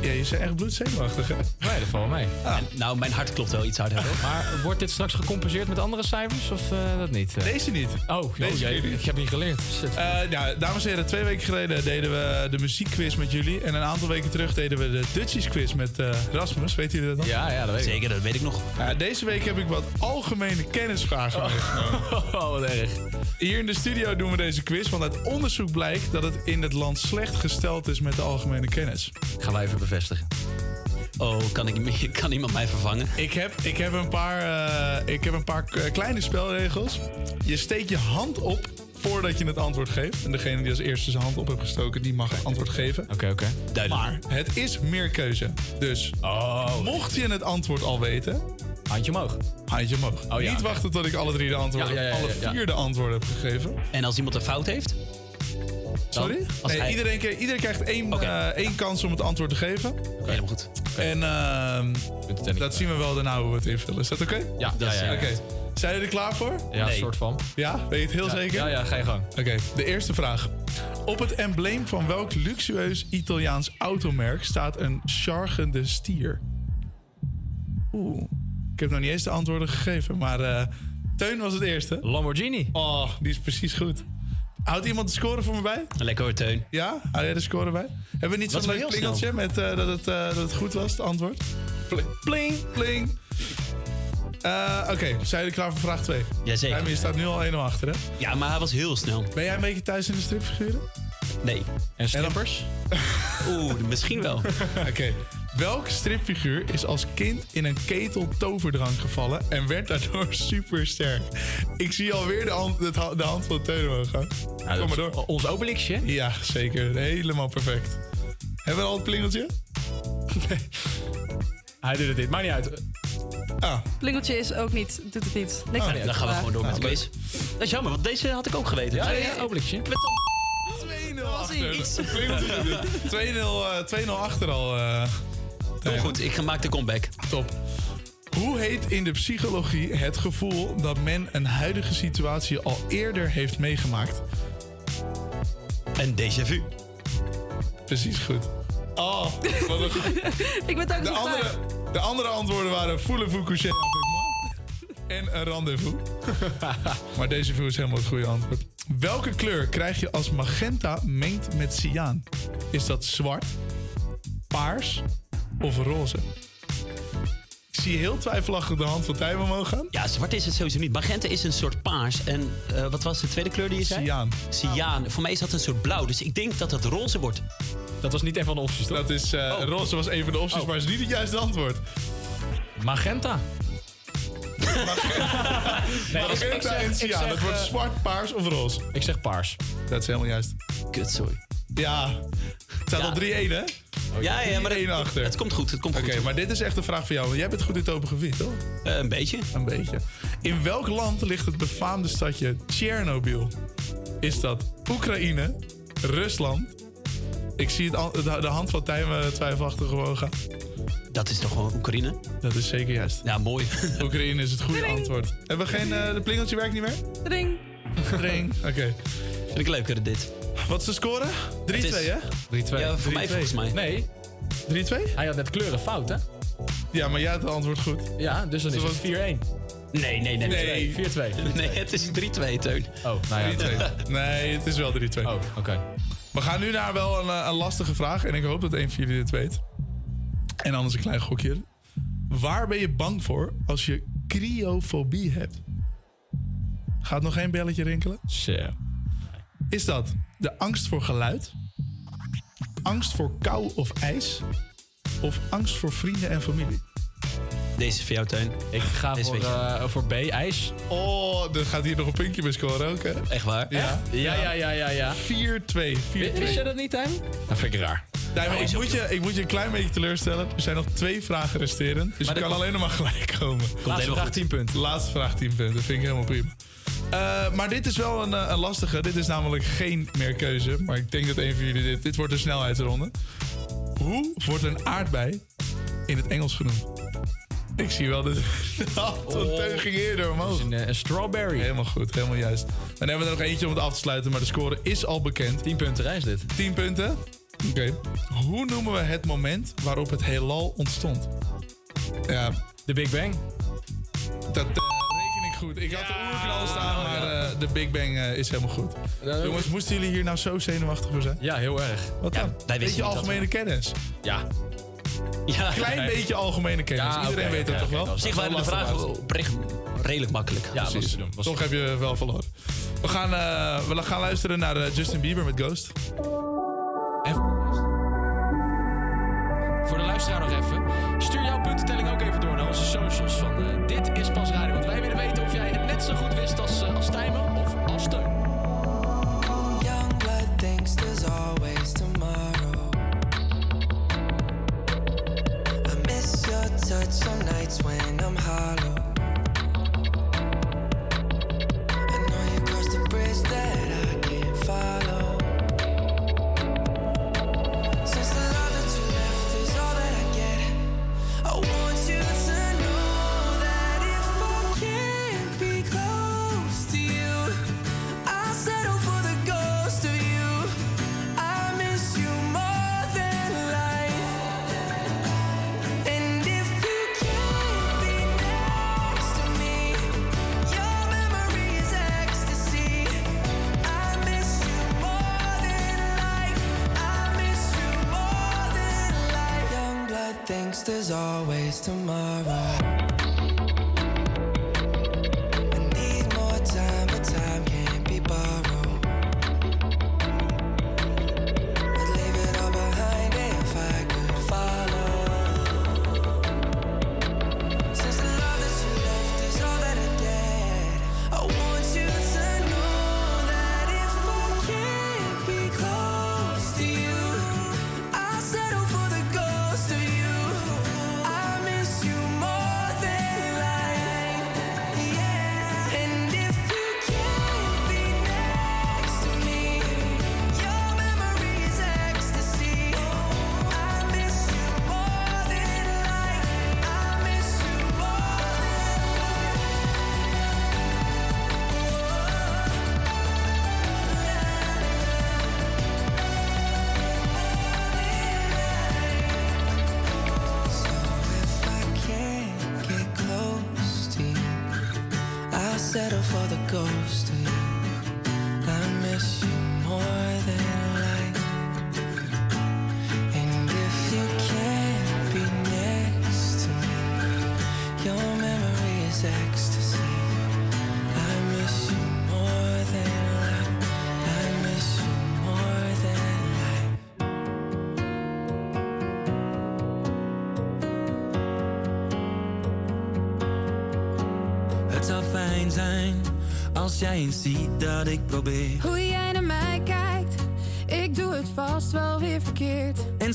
ja, je bent echt bloedzenuwachtig, hè? Nee, dat valt wel mee. Nou, mijn hart klopt wel iets harder. hoor. Maar wordt dit straks gecompenseerd met andere cijfers of eh, dat niet? Eh, Deze niet. Oh, Deze oh niet. ik heb niet geleerd. Eh, ja, dames en heren, twee weken geleden deden we de muziekquiz met jullie. En een aantal weken terug deden we de Dutchies quiz met eh, Rasmus. Weet jullie dat nog? Ja, ja, dat weet ik. Zeker, dat weet ik nog. Ja, deze week heb ik wat algemene kennisvragen meegenomen. Oh, wat erg. Hier in de studio doen we deze quiz, want uit onderzoek blijkt dat het in het land slecht gesteld is met de algemene kennis. Gaan wij even bevestigen. Oh, kan, ik, kan iemand mij vervangen? Ik heb, ik heb een paar, eh, ik heb een paar k- kleine spelregels. Je steekt je hand op voordat je het antwoord geeft. En degene die als eerste zijn hand op heeft gestoken, die mag het antwoord geven. Oké, oké. Maar het is meer keuze. Dus Oh. mocht je het antwoord al weten, Handje omhoog. handje omhoog. Oh, ja, Niet wachten tot ik alle drie de antwoorden, Ja, ja, ja, ja, alle ja. vier de antwoorden heb gegeven. En als iemand een fout heeft? Sorry? Als Nee, hij- iedereen, krijgt- iedereen krijgt één, Oké. eh, één kans om het antwoord te geven. Helemaal goed. En ehm, dat zien we wel daarna hoe we het invullen. Is dat oké? Ja, Dat ja, is- ja. Oké. Zijn jullie er klaar voor? Ja, Nee. soort van. Ja? Weet je het heel Ja, zeker? Ja, ja, ga je gang. Oké, de eerste vraag. Op het embleem van welk luxueus Italiaans automerk staat een chargende stier? Oeh, ik heb nog niet eens de antwoorden gegeven, maar eh, Teun was het eerste. Lamborghini. Oh, die is precies goed. Houdt iemand de score voor me bij? Lekker hoor, Teun. Ja? Hou jij de score bij? Hebben we niet zo'n leuk heel plingeltje met eh, dat, het, eh, dat het goed was, het antwoord? Pling, pling. pling. Eh, Oké, zijn jullie klaar voor vraag 2? Jazeker. je staat nu al 1-0 achter, hè? Ja, maar hij was heel snel. Ben jij een beetje thuis in de stripfiguren? Nee. En strippers? Oeh, misschien wel. Oké. Welke stripfiguur is als kind in een ketel toverdrank gevallen en werd daardoor super sterk? Ik zie alweer de hand, de hand van Teun omhoog gaan. Kom maar door. Ons Obelixje? Ja, zeker. Helemaal perfect. Hebben we al het plingeltje? Hij doet het niet. Maakt niet uit. Ah, Plingeltje is ook niet, doet het niet. Niks Oh, aan dan gaan we gewoon door met de Nou, quiz. Dat is jammer, want deze had ik ook geweten. Ja, ja, ja, Obelixje. 2-0 achter. Het plingeltje niet. 2-0 eh, 2-0 achter al. eh. Heel goed, ik maak de comeback. Top. Hoe heet in de psychologie het gevoel dat men een huidige situatie al eerder heeft meegemaakt? Een déjà vu. Precies goed. Oh, wat een goed. Ik ben het ook De niet andere, de andere antwoorden waren avec moi en een rendezvous. maar deze vu is helemaal het goede antwoord. Welke kleur krijg je als magenta mengt met cyaan? Is dat zwart, paars of roze? Ik zie heel twijfelachtig de hand van Tijmen omhoog gaan. Ja, zwart is het sowieso niet. Magenta is een soort paars. En eh, wat was de tweede kleur die je zei? Cyaan. Cyaan. Voor mij is dat een soort blauw. Dus ik denk dat het roze wordt. Dat was niet een van de opties, toch? Dat is, eh, roze was een van de opties, Oh. maar is niet het juiste antwoord. Magenta. Nee, ik- ik Magenta zeg- en ik cyaan. zeg, Het wordt eh, zwart, paars of roze. Ik zeg paars. Dat is helemaal juist. Kut, sorry. Ja, het staat Ja. al 3-1 hè? Ja, ja, maar 3-1 het, achter. het komt goed. Het komt Oké, maar dit is echt een vraag voor jou. want Jij bent goed in het open gebied, toch? Eh, een beetje. Een beetje. In welk land ligt het befaamde stadje Tsjernobyl? Is dat Oekraïne, Rusland? Ik zie het, de, de hand van Tijmen twijfelachtig gewoon gaan. Dat is toch gewoon Oekraïne? Dat is zeker juist. Ja, mooi. Oekraïne is het goede antwoord. Hebben we geen... eh, de plingeltje werkt niet meer? Ring. Ring. Oké. Vind ik leuker dit. Wat is de score? 3-2 Het is- hè? 3-2. Ja, voor mij 3-2. volgens mij. Nee, 3-2? hij had net kleuren fout, hè? Ja, maar jij had het antwoord goed. Ja, dus dan is Dus het 4-1. Nee, nee, nee. Nee. 4-2. Nee, het is 3-2, Teun. Oh, nou ja. 3-2. Nee, het is wel 3-2. Oh, oké. We gaan nu naar wel een, eh, een lastige vraag. En ik hoop dat een van jullie dit weet. En anders een klein gokje. Waar ben je bang voor als je cryofobie hebt? Gaat nog geen belletje rinkelen? Zo. Is dat de angst voor geluid? Angst voor kou of ijs? Of angst voor vrienden en familie? Deze is voor jou, Teun. Ik ga Deze voor, eh, voor B, ijs. Oh, er gaat hier nog een puntje bij scoren ook, hè? Echt waar? Ja. Ja, ja, ja, ja, ja. 4-2. 4-2. Wist je dat niet, Tijm? Dat vind ik raar. Nou, ik, moet je, ik moet je een klein beetje teleurstellen. Er zijn nog twee vragen resterend. Dus je kan alleen nog maar gelijk komen. Laatste vraag 10 punten. Laatste vraag 10 punten. Dat vind ik helemaal prima. Eh, maar dit is wel een, eh, een, lastige. Dit is namelijk geen meer keuze. Maar ik denk dat een van jullie dit... Dit wordt de snelheidsronde. Hoe wordt een aardbei in het Engels genoemd? Ik zie wel de, de oh. teuging eerder omhoog. Een, eh, een, strawberry. Helemaal goed, helemaal juist. Dan hebben we er nog eentje om het af te sluiten. Maar de score is al bekend. 10 punten reis dit. 10 punten. Oké. Hoe noemen we het moment waarop het heelal ontstond? Ja. De Big Bang. Dat uh, reken ik goed. Ik had de oerknal staan, maar eh, de Big Bang eh, is helemaal goed. Jongens, moesten jullie hier nou zo zenuwachtig voor zijn? Ja, heel erg. Wat dan? Beetje algemene kennis. Ja. Ja. Klein beetje algemene kennis. Iedereen weet dat toch wel? Op zich waren de vragen oprecht redelijk makkelijk. Ja, precies. Toch heb je wel verloren. We gaan, we gaan luisteren naar Justin Bieber met Ghost.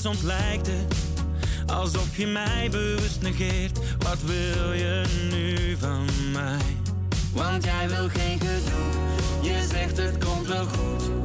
soms lijkt het alsof je mij bewust negeert. Wat wil je nu van mij? Want jij wil geen gedoe, je zegt het komt wel goed.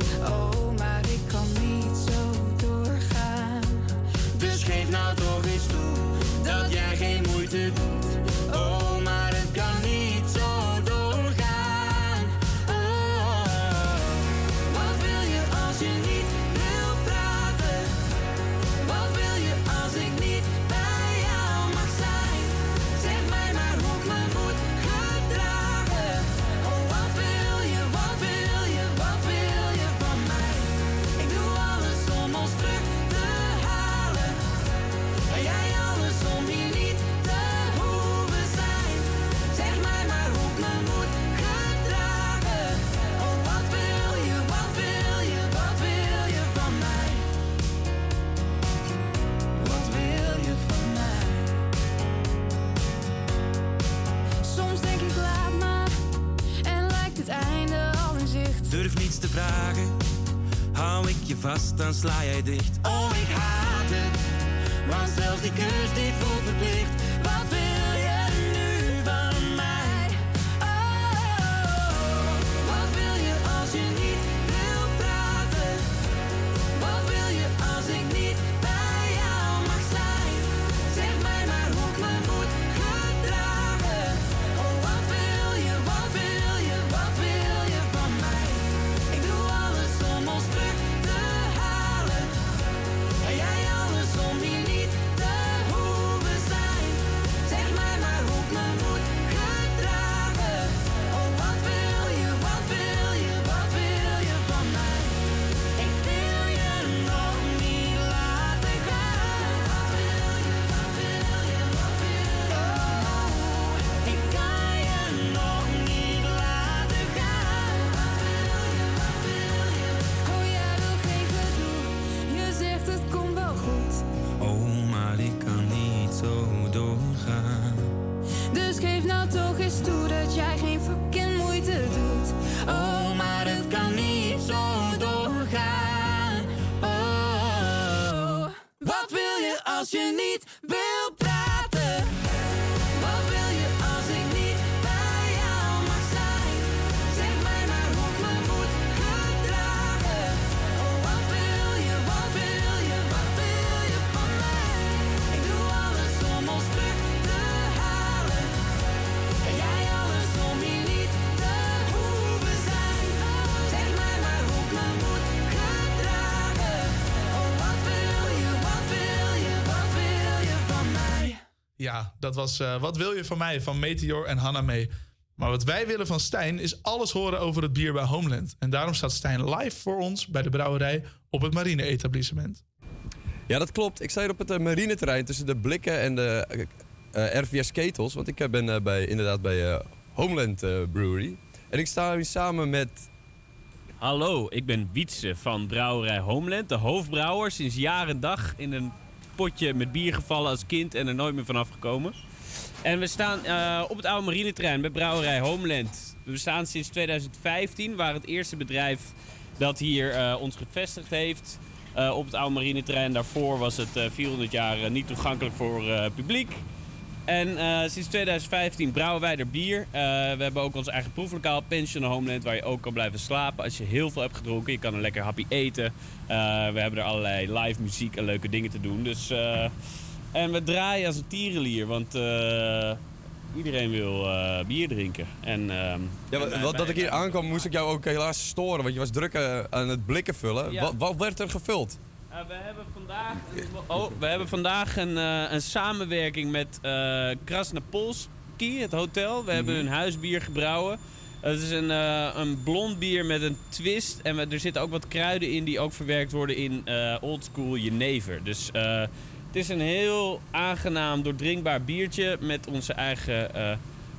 dan sla jij dicht. Oh, ik haat het, want zelfs die kus die dat was eh, Wat wil je van mij van Meteor en Hanna mee. Maar wat wij willen van Stijn is alles horen over het bier bij Homeland. En daarom staat Stijn live voor ons bij de brouwerij op het marine-etablissement. Ja, dat klopt. Ik sta hier op het eh, marineterrein tussen de blikken en de eh, eh, RVS ketels. Want ik ben bij, inderdaad bij eh, Homeland eh, Brewery. En ik sta hier samen met... Hallo, ik ben Wietse van Brouwerij Homeland, de hoofdbrouwer. Sinds jaar en dag in een potje met bier gevallen als kind en er nooit meer vanaf gekomen. En we staan eh, op het oude marineterrein bij Brouwerij Homeland. We bestaan sinds 2015, waren het eerste bedrijf dat hier eh, ons gevestigd heeft. eh, op het oude marineterrein. Daarvoor was het eh, 400 jaar niet toegankelijk voor publiek. En eh, sinds 2015 brouwen wij er bier. Eh, we hebben ook ons eigen proeflokaal, Pension Homeland, waar je ook kan blijven slapen als je heel veel hebt gedronken. Je kan een lekker happy eten. Eh, we hebben er allerlei live muziek en leuke dingen te doen. Dus, en we draaien als een tierenlier, want iedereen wil bier drinken. En, ehm, Ja, wat, en, dat ik hier aankwam moest ik jou ook helaas storen. Want je was druk aan het blikken vullen. Ja. Wat, wat werd er gevuld? Eh, we hebben vandaag, oh, we hebben vandaag een, eh, een samenwerking met eh Krasnopolski, het hotel. We hebben Mhm. een huisbier gebrouwen. Het is een, eh, een blond bier met een twist. En we- er zitten ook wat kruiden in die ook verwerkt worden in oldschool jenever. Dus het is een heel aangenaam, doordrinkbaar biertje met onze eigen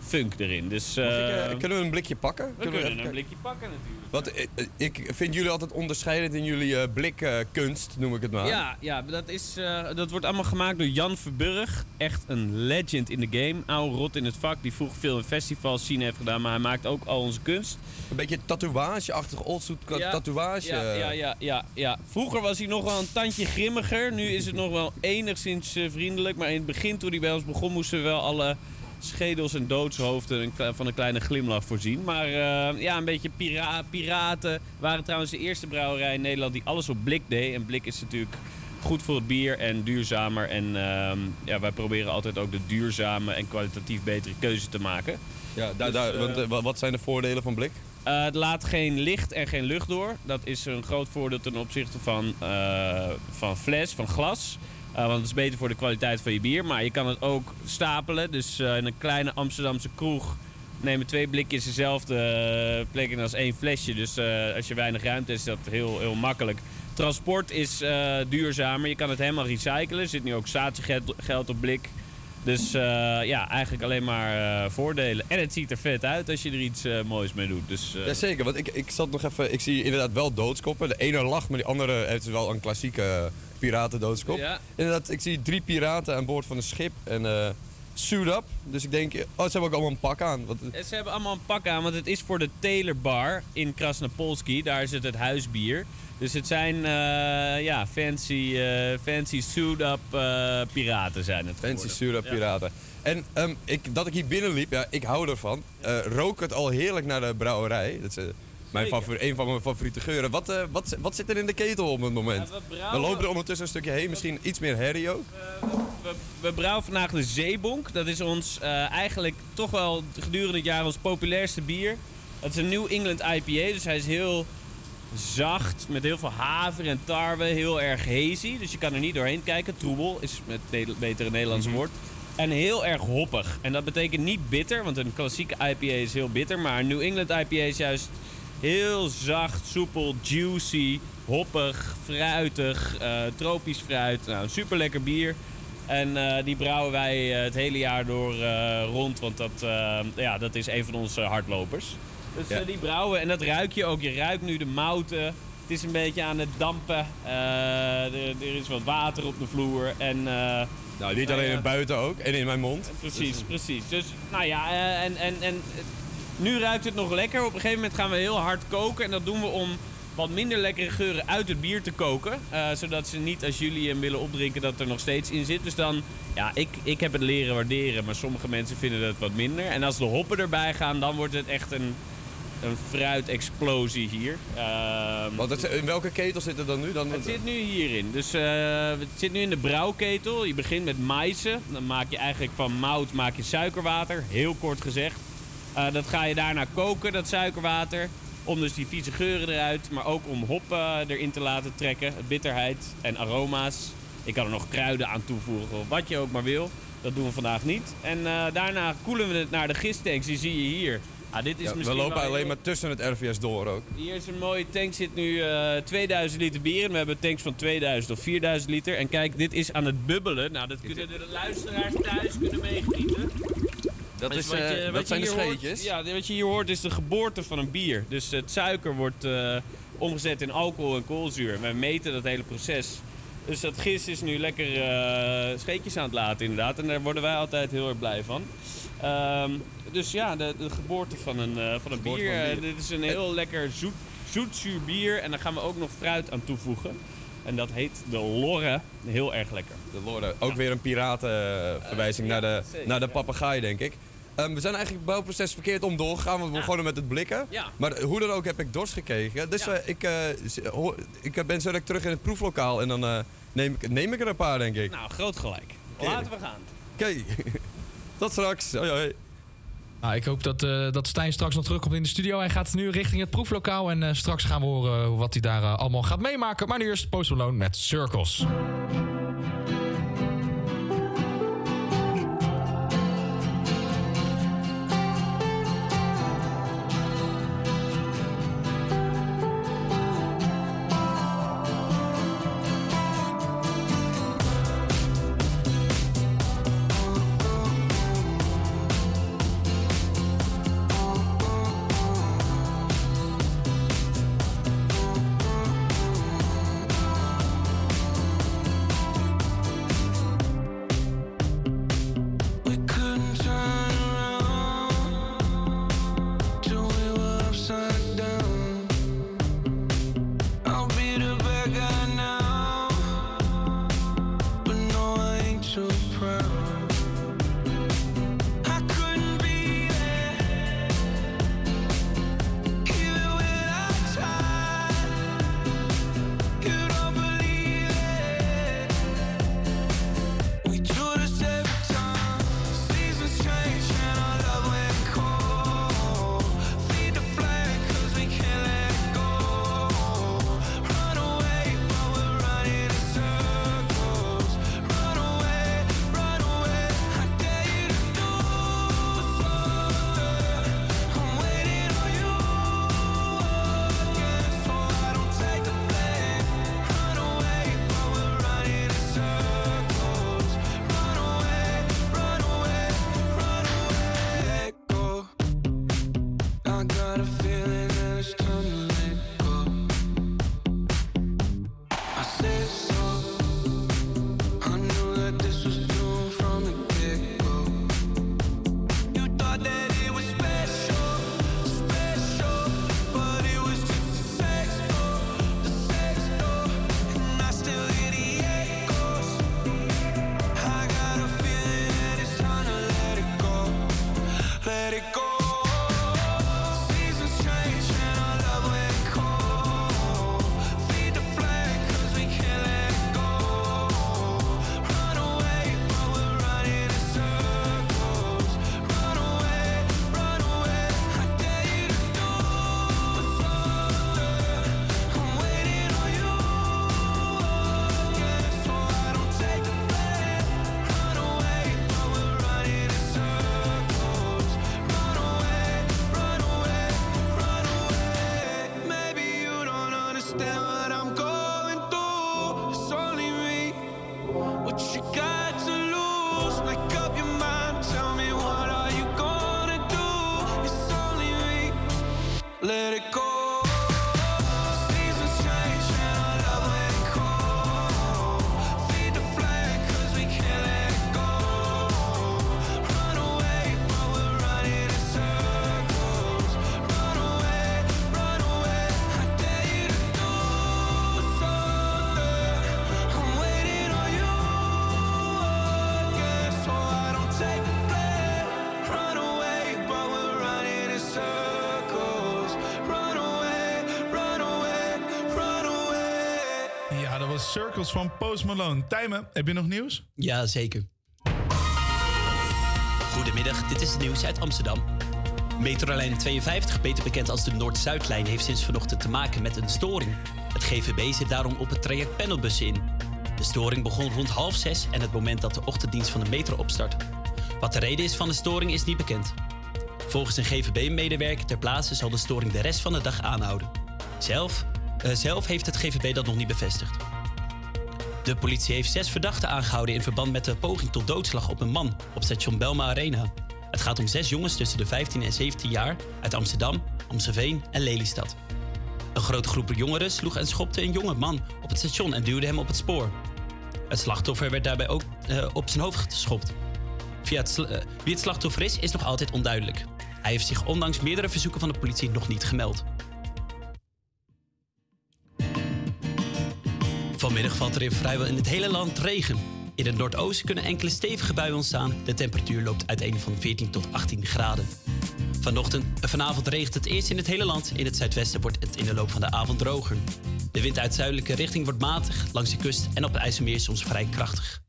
funk erin. Dus, ik, eh, eh, kunnen we een blikje pakken? we Kunnen kunnen even een blikje pakken natuurlijk. Want eh, ik vind jullie altijd onderscheidend in jullie blikkunst, noem ik het maar. Ja, ja dat, is, dat wordt allemaal gemaakt door Jan Verburg. Echt een legend in de game. Oude rot in het vak. Die vroeger veel in festivals scene heeft gedaan. Maar hij maakt ook al onze kunst. Een beetje tatoeage-achtig, oldschool Ja, tatoeage. Ja, ja, ja, ja, ja. Vroeger was hij nog wel een tandje grimmiger. Nu is het nog wel enigszins vriendelijk. Maar in het begin, toen hij bij ons begon, moesten we wel alle schedels en doodshoofden van een kleine glimlach voorzien. Maar eh, ja, een beetje pira piraten. waren trouwens de eerste brouwerij in Nederland die alles op blik deed. En blik is natuurlijk goed voor het bier en duurzamer. En ehm, ja, wij proberen altijd ook de duurzame en kwalitatief betere keuze te maken. Ja, daar, Dus, daar, eh, want, eh, wa- wat zijn de voordelen van blik? het laat geen licht en geen lucht door. Dat is een groot voordeel ten opzichte van, van fles, van glas. Eh, want het is beter voor de kwaliteit van je bier. Maar je kan het ook stapelen. Dus eh, in een kleine Amsterdamse kroeg nemen twee blikjes dezelfde eh, plek in als één flesje. Dus als je weinig ruimte hebt, is dat heel, heel makkelijk. Transport is duurzamer. Je kan het helemaal recyclen. Er zit nu ook statiegeld geld op blik. Dus eh, ja, eigenlijk alleen maar eh, voordelen. En het ziet er vet uit als je er iets eh, moois mee doet. Dus, Jazeker, want ik, ik zat nog even... Ik zie inderdaad wel doodskoppen. De ene lacht, maar die andere heeft wel een klassieke piratendoodskop. Ja. Inderdaad, ik zie drie piraten aan boord van een schip en suit up. Dus ik denk, oh, ze hebben ook allemaal een pak aan. Want, Ze hebben allemaal een pak aan, want het is voor de Taylor Bar in Krasnopolski. Daar het het huisbier. Dus het zijn eh, ja, fancy, eh, fancy suit-up eh, piraten zijn het Fancy geworden. suit up Ja. piraten. En ehm, ik, dat ik hier binnenliep, ja, ik hou ervan. Rook het al heerlijk naar de brouwerij. Dat is mijn favor- een van mijn favoriete geuren. Wat, wat, wat zit er in de ketel op het moment? Ja, we lopen er ondertussen een stukje heen, misschien iets meer herrie ook. We, we brouwen vandaag de Zeebonk. Dat is ons eigenlijk toch wel gedurende het jaar ons populairste bier. Het is een New England IPA, dus hij is heel zacht, met heel veel haver en tarwe, heel erg hazy. Dus je kan er niet doorheen kijken. Troebel is het ne- betere Nederlandse woord. En heel erg hoppig. En dat betekent niet bitter, want een klassieke IPA is heel bitter. Maar een New England IPA is juist heel zacht, soepel, juicy, hoppig, fruitig, eh, tropisch fruit. Nou, super lekker bier. En eh, die brouwen wij eh, het hele jaar door rond, want dat, ja, dat is een van onze hardlopers. Dus Ja. eh, die brouwen en dat ruik je ook. Je ruikt nu de mouten. Het is een beetje aan het dampen. Eh, er, er is wat water op de vloer. En eh, Nou, niet alleen in buiten ook. En in mijn mond. Precies, precies. Dus, nou ja, en, en, en nu ruikt het nog lekker. Op een gegeven moment gaan we heel hard koken. En dat doen we om wat minder lekkere geuren uit het bier te koken. Zodat ze niet, als jullie hem willen opdrinken, dat er nog steeds in zit. Dus dan, ja, ik, ik heb het leren waarderen. Maar sommige mensen vinden het wat minder. En als de hoppen erbij gaan, dan wordt het echt een, een fruitexplosie hier. Ehm, Want het, in welke ketel zit het dan nu? Dan, het zit nu hierin. Dus eh, het zit nu in de brouwketel. Je begint met maïzen. Dan maak je eigenlijk van mout maak je suikerwater. Heel kort gezegd. Eh, dat ga je daarna koken, dat suikerwater. Om dus die vieze geuren eruit. Maar ook om hop eh, erin te laten trekken. Bitterheid en aroma's. Ik kan er nog kruiden aan toevoegen. Of wat je ook maar wil. Dat doen we vandaag niet. En daarna koelen we het naar de gistanks. Die zie je hier. Ah, dit is Ja, we lopen alleen heel- maar tussen het RVS door ook. hier is een mooie tank, zit nu eh 2000 liter bier in. We hebben tanks van 2000 of 4000 liter. En kijk, dit is aan het bubbelen. Nou, dat kunnen de luisteraars thuis kunnen meegenieten. Dat, Dus is, wat je- eh, wat dat zijn de hier hoort- scheetjes. ja, wat je hier hoort is de geboorte van een bier. Dus het suiker wordt eh, omgezet in alcohol en koolzuur. Wij meten dat hele proces. Dus dat gist is nu lekker eh, scheetjes aan het laten inderdaad. En daar worden wij altijd heel erg blij van. Ehm, dus ja, de, de geboorte van een, eh, van een bier. van Eh, bier. dit is een heel lekker zoet, zoetzuur bier. En daar gaan we ook nog fruit aan toevoegen. En dat heet de Lorre. Heel erg lekker. De Lorre. Ook weer een piratenverwijzing naar de, zeker, naar de papegaai, denk ik. Ehm, we zijn eigenlijk het bouwproces verkeerd om doorgegaan, want we begonnen met het blikken. Ja. Maar hoe dan ook heb ik dorst gekregen. Dus eh, ik, eh, ik ben zo direct terug in het proeflokaal en dan eh, neem, ik, neem ik er een paar, denk ik. Nou, groot gelijk. Laten we gaan. Oké, tot straks. Hoi. Nou, ik hoop dat, eh, dat Stijn straks nog terugkomt in de studio. Hij gaat nu richting het proeflokaal. En eh, straks gaan we horen wat hij daar eh, allemaal gaat meemaken. Maar nu eerst Post Malone met. Circles Circles van Post Malone. Tijmen, heb je nog nieuws? Ja, zeker. Goedemiddag, dit is het nieuws uit Amsterdam. Metrolijn 52, beter bekend als de Noord-Zuidlijn, heeft sinds vanochtend te maken met een storing. Het GVB zit daarom op het traject panelbussen in. De storing begon rond half zes en het moment dat de ochtenddienst van de metro opstart. Wat de reden is van de storing is niet bekend. Volgens een GVB-medewerker ter plaatse zal de storing de rest van de dag aanhouden. Zelf, eh, zelf heeft het GVB dat nog niet bevestigd. De politie heeft zes verdachten aangehouden in verband met de poging tot doodslag op een man op station Belma Arena. Het gaat om zes jongens tussen de 15 en 17 jaar uit Amsterdam, Amstelveen en Lelystad. Een grote groep jongeren sloeg en schopte een jonge man op het station en duwde hem op het spoor. Het slachtoffer werd daarbij ook eh, op zijn hoofd geschopt. Eh, wie het slachtoffer is, is nog altijd onduidelijk. Hij heeft zich ondanks meerdere verzoeken van de politie nog niet gemeld. Vanmiddag valt er in vrijwel in het hele land regen. In het noordoosten kunnen enkele stevige buien ontstaan. De temperatuur loopt uiteen van 14 tot 18 graden. Vanochtend, eh, vanavond regent het eerst in het hele land. In het zuidwesten wordt het in de loop van de avond droger. De wind uit zuidelijke richting wordt matig, langs de kust en op het IJsselmeer soms vrij krachtig.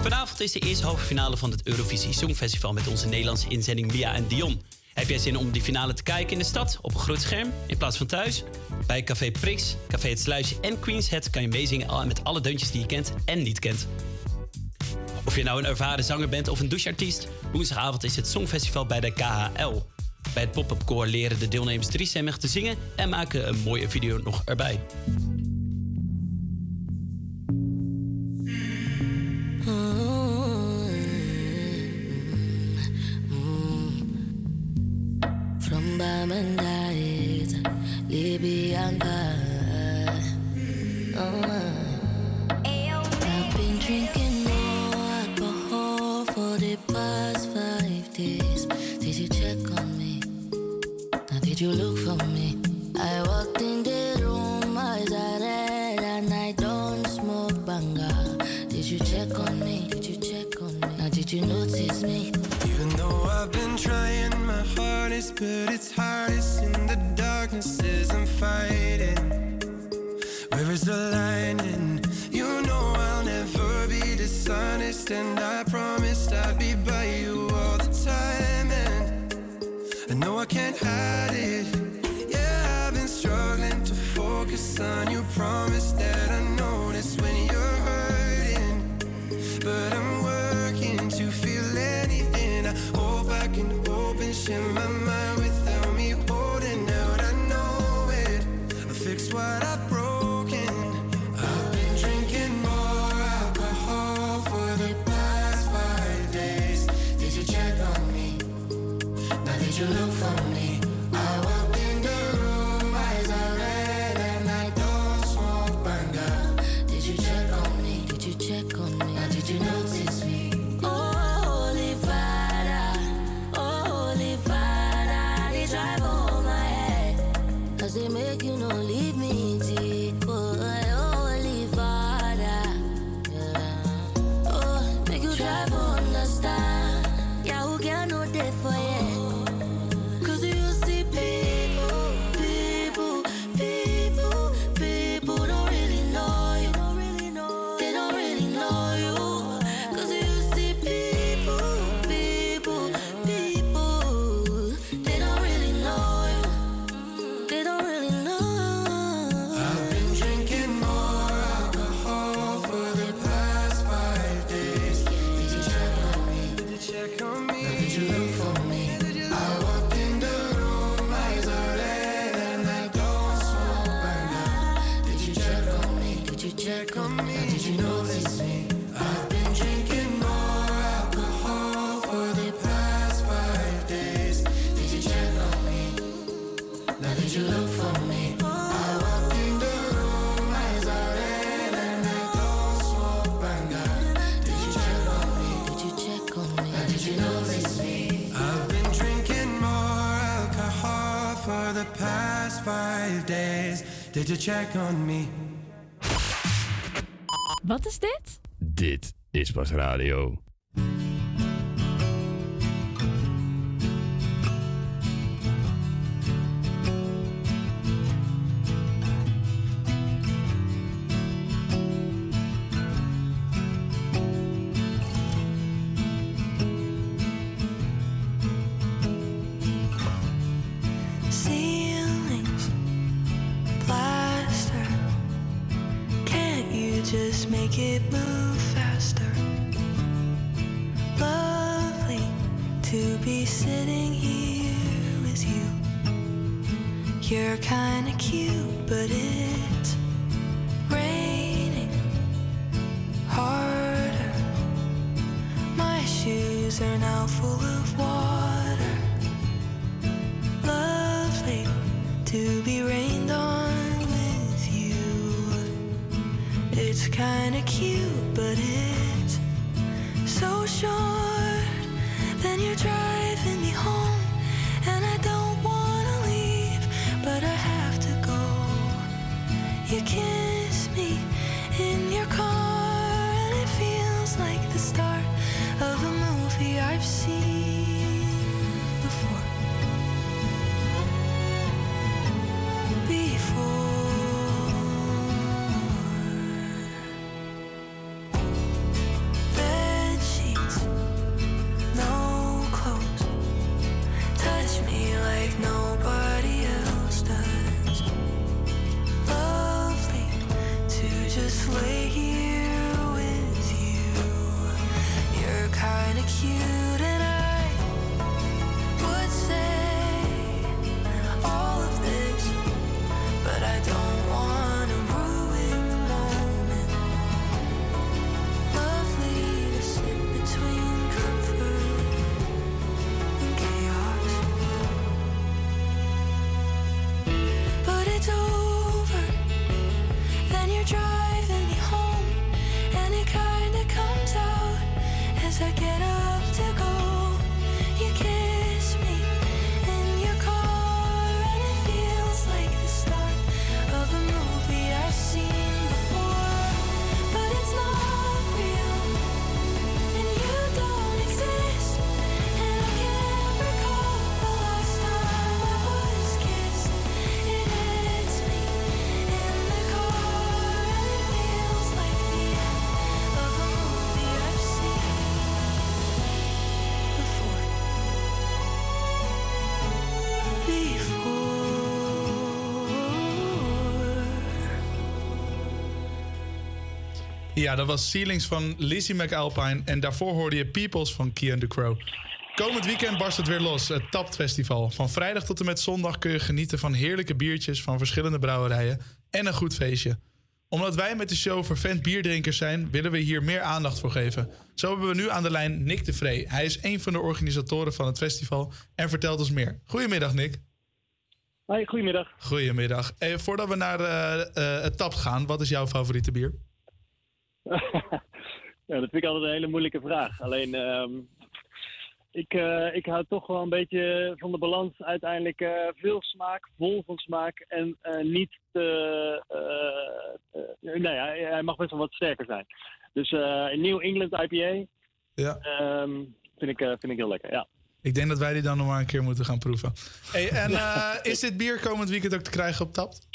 Vanavond is de eerste halve finale van het Eurovisie Songfestival met onze Nederlandse inzending Mia en Dion. Heb jij zin om die finale te kijken in de stad op een groot scherm in plaats van thuis? Bij Café Prix, Café Het Sluisje en Queen's Head kan je meezingen met alle deuntjes die je kent en niet kent. Of je nou een ervaren zanger bent of een doucheartiest, woensdagavond is het Songfestival bij de KHL. Bij het pop-up koor leren de deelnemers driestemmig te zingen en maken een mooie video nog erbij. I've been drinking more alcohol for the past five days. Did you check on me? Now did you look for me? I walked in the room, eyes are red, and I don't smoke banga. Did you check on me? Did you check on me? Now did you notice me? Even though I've been trying hardest, but it's hardest in the darkness as I'm fighting. Where is the? And you know I'll never be dishonest, and I promised I'd be by you all the time. And I know I can't hide it. Yeah, I've been struggling to focus on you. Promise that I my mind without me holding out. I know it. I fix what I've broken. I've been drinking more alcohol for the past five days. Did you check on me? Now did you look for me? Did you check on me? Wat is dit? Dit is pas radio. Ja, dat was Ceilings van Lizzie McAlpine. En daarvoor hoorde je Peoples van Kian de Crow. Komend weekend barst het weer los, het Tapt Festival. Van vrijdag tot en met zondag kun je genieten van heerlijke biertjes van verschillende brouwerijen en een goed feestje. Omdat wij met de show vervent bierdrinkers zijn, willen we hier meer aandacht voor geven. Zo hebben we nu aan de lijn Nick de Vree. Hij is een van de organisatoren van het festival en vertelt ons meer. Goedemiddag, Nick. Hoi, goedemiddag. Goedemiddag. Eh, voordat we naar eh, eh, het Tapt gaan, wat is jouw favoriete bier? Ja, dat vind ik altijd een hele moeilijke vraag. Alleen, ehm, ik, eh, ik hou toch wel een beetje van de balans. Uiteindelijk eh, veel smaak, vol van smaak en eh, niet te... nou ja, hij mag best wel wat sterker zijn. Dus een New England IPA Ja. ehm, vind, ik, vind ik heel lekker, ja. Ik denk dat wij die dan nog maar een keer moeten gaan proeven. Hey, en is dit bier komend weekend ook te krijgen op Tapt?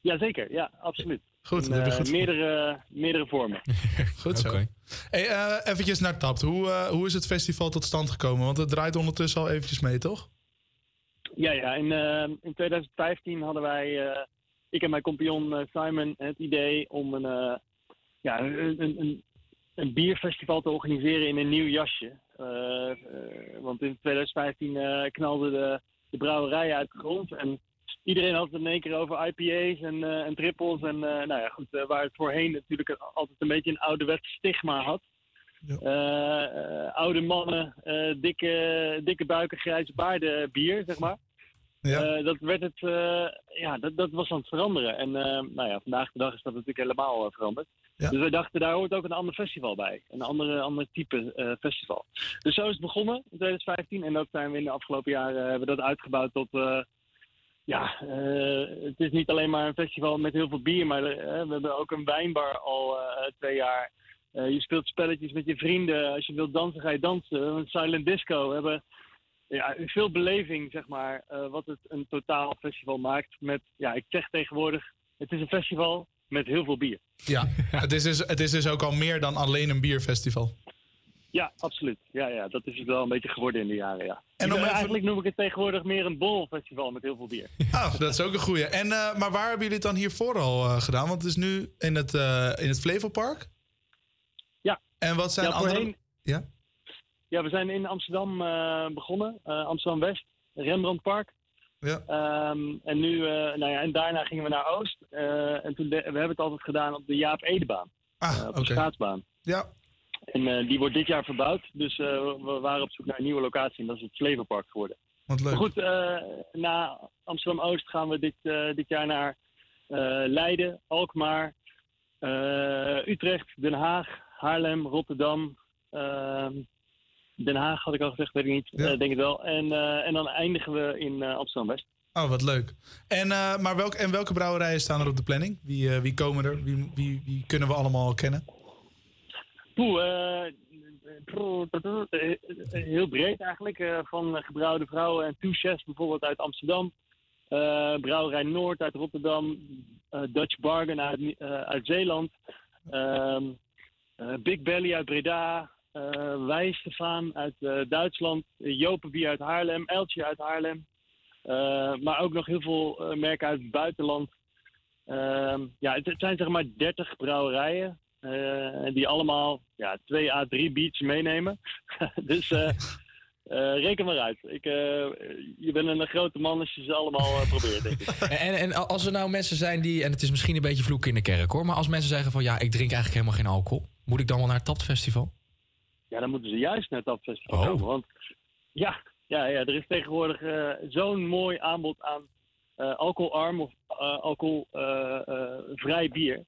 Jazeker, ja, absoluut. Goed, In, dat heb je eh, goed meerdere, meerdere vormen. Goed zo. Hey, eh, eventjes naar Tapt. Hoe, eh, hoe is het festival tot stand gekomen? Want het draait ondertussen al eventjes mee, toch? Ja, ja. In, eh, in 2015 hadden wij, eh, ik en mijn compagnon Simon, het idee om een, eh, ja, een, een, een, een bierfestival te organiseren in een nieuw jasje. Want in 2015 eh, knalde de, de brouwerij uit de grond en iedereen had het in één keer over IPA's en, eh, en trippels. En eh, nou ja, goed, eh, waar het voorheen natuurlijk altijd een beetje een ouderwets stigma had. Eh, oude mannen, dikke, dikke buiken, grijze baarden bier, zeg maar. Eh, dat werd het, ja, dat, dat was aan het veranderen. En nou ja, vandaag de dag is dat natuurlijk helemaal veranderd. Dus wij dachten, daar hoort ook een ander festival bij. Een andere, ander type festival. Dus zo is het begonnen in 2015. En dat zijn we in de afgelopen jaren hebben we dat uitgebouwd tot... ja, eh, het is niet alleen maar een festival met heel veel bier, maar eh, we hebben ook een wijnbar al eh, twee jaar. Je speelt spelletjes met je vrienden. Als je wilt dansen, ga je dansen. Een silent disco. We hebben ja, veel beleving, zeg maar, wat het een totaal festival maakt. Met, ja, ik zeg tegenwoordig, het is een festival met heel veel bier. Ja, het is, dus, het is dus ook al meer dan alleen een bierfestival. Ja, absoluut. Ja, ja, dat is het wel een beetje geworden in de jaren, ja. En even- Eigenlijk noem ik het tegenwoordig meer een bolfestival met heel veel bier. Ah, dat is ook een goeie. En, eh, maar waar hebben jullie het dan hiervoor al eh, gedaan? Want het is nu in het, eh, in het Flevopark. Ja. En wat zijn Ja, andere... voorheen- Ja? Ja, we zijn in Amsterdam begonnen. Amsterdam-West, Rembrandtpark. Ja. Ehm, en, nu, nou ja, en daarna gingen we naar Oost. en toen de- we hebben het altijd gedaan op de Jaap Edebaan. Ah, op de oké. schaatsbaan. Ja. En eh, die wordt dit jaar verbouwd. Dus eh, we- waren op zoek naar een nieuwe locatie. En dat is het Flevopark geworden. Wat leuk. Maar goed, eh, na Amsterdam-Oost gaan we dit, dit jaar naar Leiden, Alkmaar, Utrecht, Den Haag, Haarlem, Rotterdam. ehm, Den Haag had ik al gezegd, weet ik niet. Ja. Denk het wel. En, en dan eindigen we in Amsterdam-West. Oh, wat leuk. En, maar welk, en welke brouwerijen staan er op de planning? Wie, wie komen er? Wie, wie, wie kunnen we allemaal kennen? Eh, heel breed eigenlijk. eh, van gebrouwde vrouwen en Touches bijvoorbeeld uit Amsterdam. Eh, Brouwerij Noord uit Rotterdam. Dutch Bargain uit, uit Zeeland. ehm, eh, Big Belly uit Breda. eh Wijstefaan uit eh, Duitsland. Uh, Jopenbier uit Haarlem. Eltje uit Haarlem. Maar ook nog heel veel merken uit het buitenland. Ehm, ja, het, het zijn zeg maar 30 brouwerijen. Eh, die allemaal ja, 2 à 3 biertjes meenemen. dus eh, eh, reken maar uit. Ik, je bent een grote man als je ze allemaal probeert, denk ik. En, en als er nou mensen zijn die, en het is misschien een beetje vloek in de kerk hoor, maar als mensen zeggen van ja, ik drink eigenlijk helemaal geen alcohol, moet ik dan wel naar het Tapfestival? Ja, dan moeten ze juist naar het Tapfestival Oh. komen. Want ja, ja, ja, er is tegenwoordig zo'n mooi aanbod aan alcoholarm of eh, alcoholvrij bier.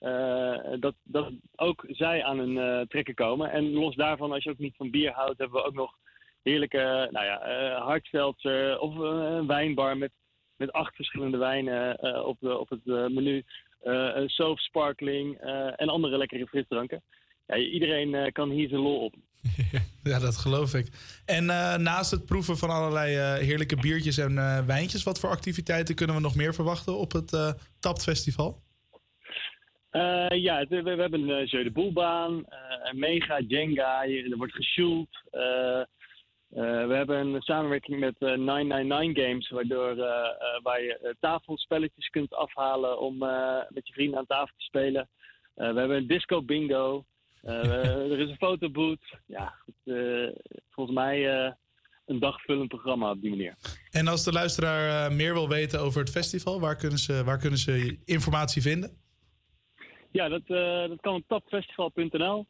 Eh, dat, dat ook zij aan hun eh, trekken komen. En los daarvan, als je ook niet van bier houdt, hebben we ook nog heerlijke nou ja, eh of een wijnbar met, met acht verschillende wijnen eh, op, de, op het menu. Eh een soft sparkling eh, en andere lekkere frisdranken. Ja, iedereen eh, kan hier zijn lol op. Ja, dat geloof ik. En eh, naast het proeven van allerlei eh, heerlijke biertjes en eh, wijntjes, wat voor activiteiten kunnen we nog meer verwachten op het eh Tapt Festival? Eh, ja, het- we, we hebben een uh, Jeu de Boelbaan, eh, een Mega, Jenga, er wordt gesjoeld. Eh, eh, we hebben een samenwerking met eh, 999 Games, waardoor, eh, eh, waar je eh, tafelspelletjes kunt afhalen om eh, met je vrienden aan tafel te spelen. Eh, we hebben een disco bingo. Eh, er is een fotoboot. Ja, eh, volgens mij eh, een dagvullend programma op die manier. En als de luisteraar eh, meer wil weten over het festival, waar kunnen ze, waar kunnen ze informatie vinden? Ja, dat, eh, dat kan op tapfestival.nl.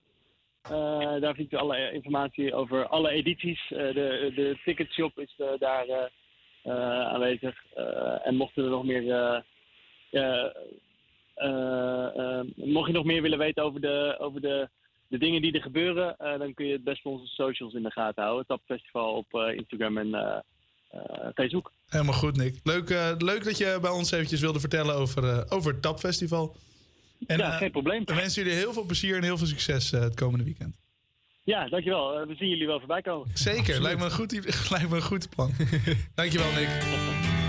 Eh, daar vindt u alle informatie over alle edities. Eh, de, de ticketshop is daar aanwezig. En mochten er nog meer. mocht je nog meer willen weten over de, over de, de dingen die er gebeuren, dan kun je het best onze socials in de gaten houden. Tapfestival op Instagram en Facebook. Helemaal goed, Nick. Leuk, leuk dat je bij ons eventjes wilde vertellen over, over het Tap Festival. En, Ja, eh, geen probleem. We wensen jullie heel veel plezier en heel veel succes eh, het komende weekend. Ja, dankjewel. Eh, we zien jullie wel voorbij komen. Zeker, lijkt me, een goed, lijkt me een goed plan. Dankjewel, Nick.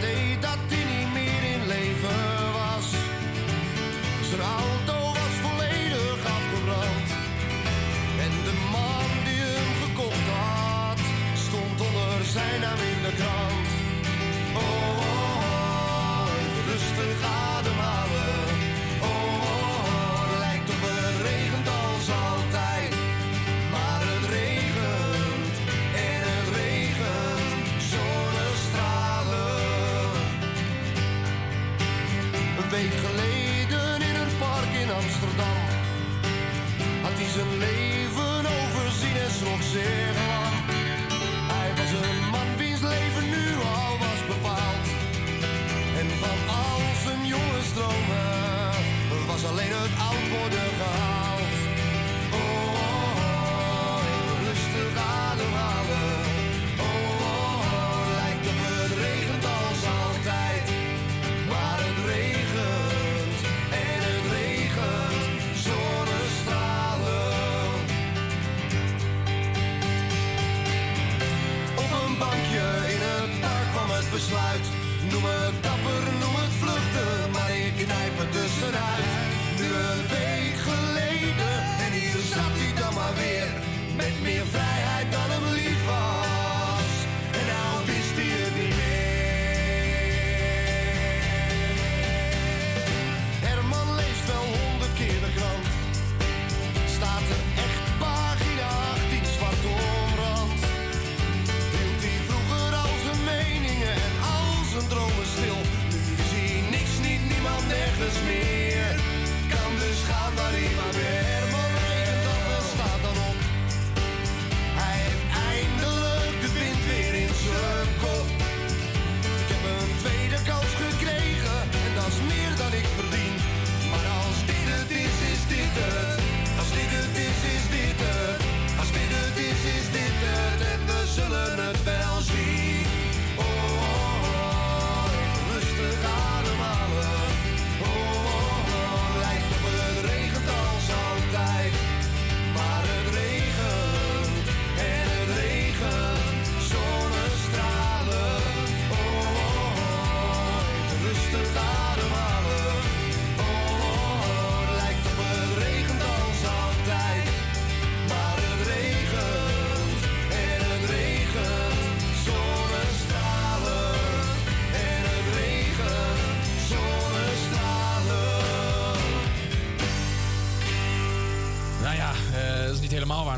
stay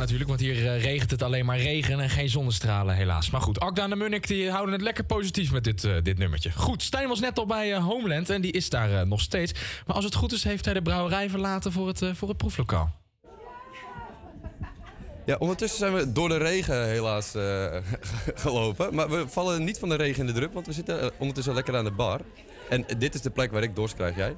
natuurlijk, want hier eh, regent het alleen maar regen en geen zonnestralen helaas. Maar goed, Akda en de Munnik die houden het lekker positief met dit, eh, dit nummertje. Goed, Stijn was net al bij eh, Homeland en die is daar nog steeds. Maar als het goed is, heeft hij de brouwerij verlaten voor het, voor het proeflokaal. Ja, ondertussen zijn we door de regen helaas gelopen. Maar we vallen niet van de regen in de drup, want we zitten ondertussen lekker aan de bar. En dit is de plek waar ik dorst jij?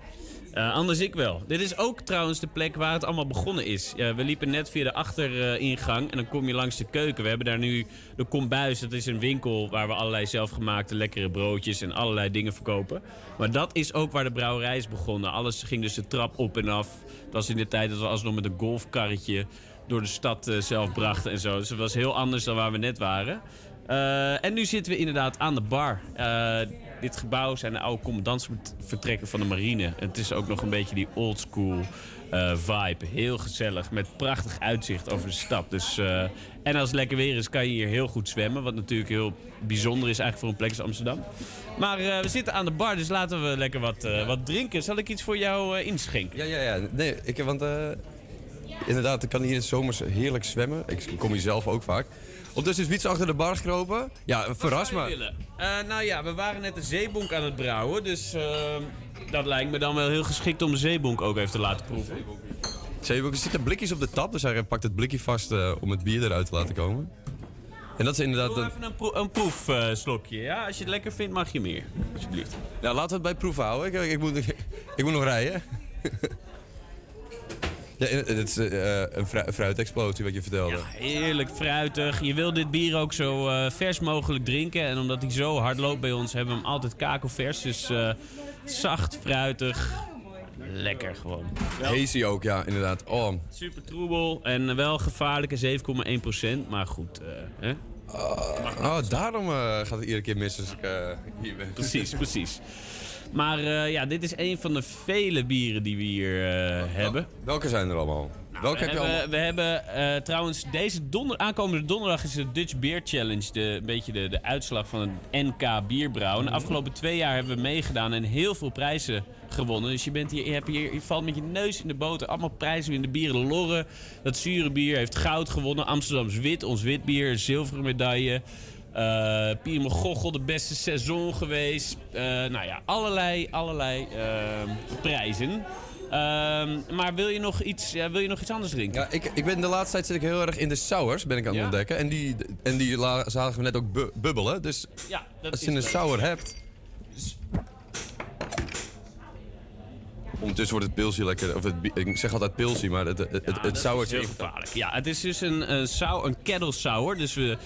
Eh, anders ik wel. Dit is ook trouwens de plek waar het allemaal begonnen is. We liepen net via de achteringang en dan kom je langs de keuken. We hebben daar nu de Kombuis. Dat is een winkel waar we allerlei zelfgemaakte lekkere broodjes en allerlei dingen verkopen. Maar dat is ook waar de brouwerij is begonnen. Alles ging dus de trap op en af. Dat was in de tijd dat we alsnog met een golfkarretje door de stad eh, zelf brachten en zo. Dus het was heel anders dan waar we net waren. Eh, en nu zitten we inderdaad aan de bar. Eh, dit gebouw zijn de oude commandantsvertrekken van de marine. Het is ook nog een beetje die oldschool eh vibe. Heel gezellig, met prachtig uitzicht over de stad. Dus, en als het lekker weer is, kan je hier heel goed zwemmen. Wat natuurlijk heel bijzonder is eigenlijk voor een plek als Amsterdam. Maar we zitten aan de bar, dus laten we lekker wat, wat drinken. Zal ik iets voor jou inschenken? Ja, ja, ja. Nee, ik, want inderdaad, ik kan hier in de zomers heerlijk zwemmen. Ik kom hier zelf ook vaak. Ondertussen is Wiets achter de bar gekropen. Ja, verras me. willen? Eh, nou ja, we waren net de zeebonk aan het brouwen. Dus eh, dat lijkt me dan wel heel geschikt om de zeebonk ook even te laten proeven. Zeebonk, er zitten blikjes op de tap, dus hij pakt het blikje vast eh, om het bier eruit te laten komen. En dat is inderdaad... Doe even een, proef, een proefslokje. ja? Als je het lekker vindt, mag je meer. Alsjeblieft. Ja, laten we het bij proeven houden. Ik, ik, moet, ik moet nog rijden. ja, het is eh, een fru- fruitexplosie wat je vertelde. Heerlijk fruitig. Je wil dit bier ook zo eh, vers mogelijk drinken. En omdat hij zo hard loopt bij ons, hebben we hem altijd kakelvers. Dus eh, zacht, fruitig. Lekker gewoon. Hazy ook, ja, inderdaad. Oh, Super troebel en wel gevaarlijke 7,1%. Maar goed, eh, hè? oh daarom eh, gaat het iedere keer mis als ik eh, hier ben. Precies, precies. Maar eh, ja, dit is een van de vele bieren die we hier eh, hebben. Welke zijn er allemaal? Welke we heb je hebben, allemaal? we hebben eh, trouwens deze donder, aankomende donderdag is de Dutch Beer Challenge. De, een beetje de, de uitslag van een NK bierbrouwen. De afgelopen twee jaar hebben we meegedaan en heel veel prijzen gewonnen. Dus je, bent hier, je, hebt hier, je valt met je neus in de boter. Allemaal prijzen in de bieren. Lorre, dat zure bier, heeft goud gewonnen. Amsterdams Wit, ons wit bier, een zilveren medaille. Eh Pierre Gochel, de beste seizoen geweest. Eh, nou ja, allerlei, allerlei eh, prijzen. Ehm, maar wil je, nog iets, wil je nog iets anders drinken? Ja, ik, ik ben de laatste tijd zit ik heel erg in de sours, ben ik aan het Ja? ontdekken. En die, en die la- zagen we net ook bu- bubbelen. Dus Ja, dat als je een leuk. sour hebt... Ondertussen wordt het pilsje lekker... Of het, ik zeg altijd pilsje, maar het, het, het, het sour is heel gevaarlijk. Ja, het is dus een, een, sour, een kettle sour. Dus we,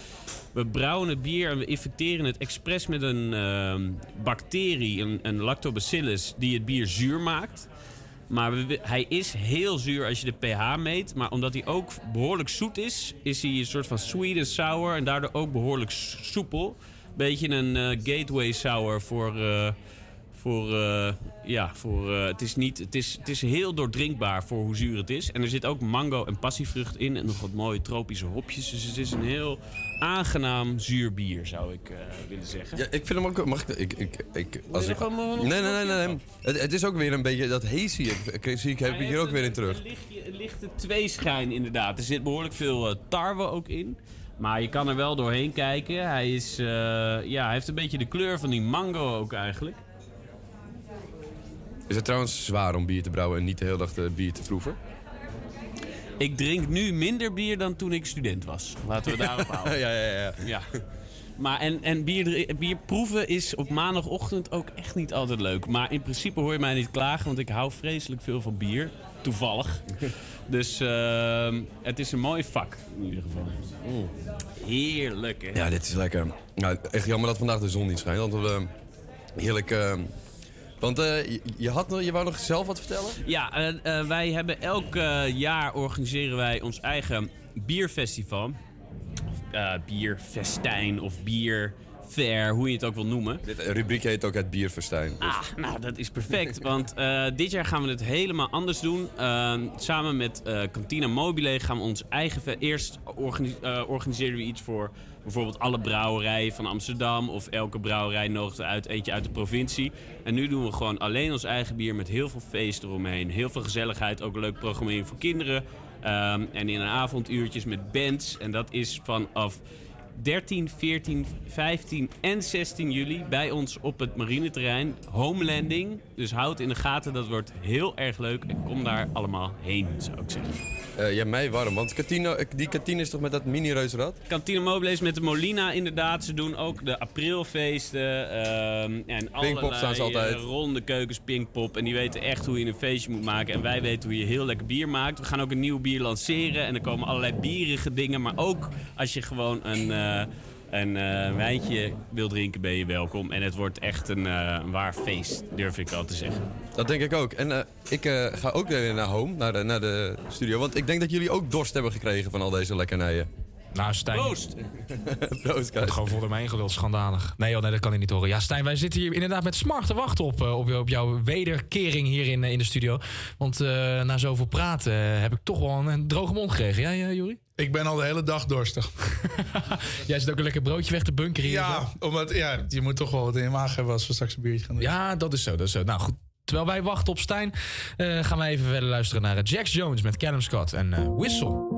we brouwen het bier en we infecteren het expres met een ehm, bacterie, een, een lactobacillus, die het bier zuur maakt. Maar hij is heel zuur als je de pH meet. Maar omdat hij ook behoorlijk zoet is, is hij een soort van sweet en sour. En daardoor ook behoorlijk soepel. Beetje een eh, gateway sour voor, eh, Voor, eh, ja, voor, eh, het, is niet, het, is, het is heel doordrinkbaar voor hoe zuur het is. En er zit ook mango en passievrucht in. En nog wat mooie tropische hopjes. Dus het is een heel aangenaam zuur bier, zou ik eh, willen zeggen. Ja, ik vind hem ook... Mag ik... ik, ik, ik als ik nee, nee, nee, nee. nee. Het, het is ook weer een beetje dat hazy. Zie ik heb ik hier ook weer in terug. Een lichtje- een lichte tweeschijn inderdaad. Er zit behoorlijk veel tarwe ook in. Maar je kan er wel doorheen kijken. Hij, is, ja, hij heeft een beetje de kleur van die mango ook eigenlijk. Is het trouwens zwaar om bier te brouwen en niet de hele dag de bier te proeven? Ik drink nu minder bier dan toen ik student was. Laten we daarop houden. ja, ja, ja. ja. Maar en, en bier, bier proeven is op maandagochtend ook echt niet altijd leuk. Maar in principe hoor je mij niet klagen, want ik hou vreselijk veel van bier. Toevallig. Dus ehm, het is een mooi vak in ieder geval. Heerlijk hè? Ja, dit is lekker. Nou, echt jammer dat vandaag de zon niet schijnt. Want we, heerlijk... eh, want eh, je, had, je wou nog zelf wat vertellen? Ja, eh, eh, wij hebben elk jaar organiseren wij ons eigen bierfestival. Bierfestijn of bierfair, hoe je het ook wil noemen. Dit rubriek heet ook het bierfestijn. Dus- Ah, nou dat is perfect. Want eh, dit jaar gaan we het helemaal anders doen. Eh, samen met eh Cantina Mobile gaan we ons eigen... Eerst organi eh, organiseren we iets voor bijvoorbeeld alle brouwerijen van Amsterdam. Of elke brouwerij nodigt uit eentje uit de provincie. En nu doen we gewoon alleen ons eigen bier met heel veel feest eromheen. Heel veel gezelligheid, ook een leuk programmering voor kinderen. Ehm, en in een avonduurtjes met bands. En dat is vanaf 13, 14, 15 en 16 juli bij ons op het marineterrein. Homelanding. Dus houd in de gaten, dat wordt heel erg leuk. En kom daar allemaal heen, zou ik zeggen. Eh, ja, mij warm. Want die kantine is toch met dat mini-reusrad? Kantine Mobile is met de Molina inderdaad. Ze doen ook de aprilfeesten. ehm en Pinkpop staan ze altijd. eh, ronde keukens, Pinkpop. En die weten echt hoe je een feestje moet maken. En wij weten hoe je heel lekker bier maakt. We gaan ook een nieuw bier lanceren. En er komen allerlei bierige dingen. Maar ook als je gewoon een, eh, een eh, wijntje wil drinken, ben je welkom. En het wordt echt een, eh, waar feest, durf ik al te zeggen. Dat denk ik ook. En eh, ik eh, ga ook weer naar home, naar naar de studio. Want ik denk dat jullie ook dorst hebben gekregen van al deze lekkernijen. Nou, Stijn. Proost! Proost, Wordt gewoon voor hem heen geluld, schandalig. Nee, joh, nee, dat kan ik niet horen. Ja, Stijn, wij zitten hier inderdaad met smart te wachten op, eh, op, op jouw wederkering hier in, eh, in de studio. Want eh, na zoveel praten heb ik toch wel een, een droge mond gekregen. Jij, ja, Juri? Ik ben al de hele dag dorstig. Jij zit ook een lekker broodje weg te bunkeren hier. Ja, omdat, ja, je moet toch wel wat in je maag hebben als we straks een biertje gaan drinken. Ja, dat is zo. Dat is zo. Nou goed, terwijl wij wachten op Stijn, eh, gaan wij even verder luisteren naar Jax Jones met Callum Scott en eh, Whistle.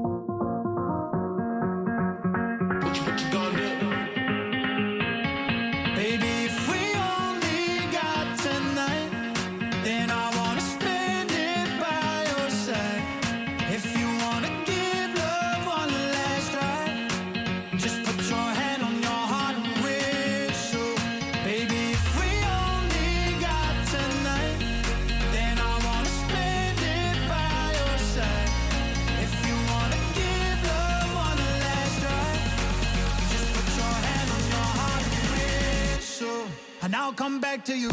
And I'll come back to you.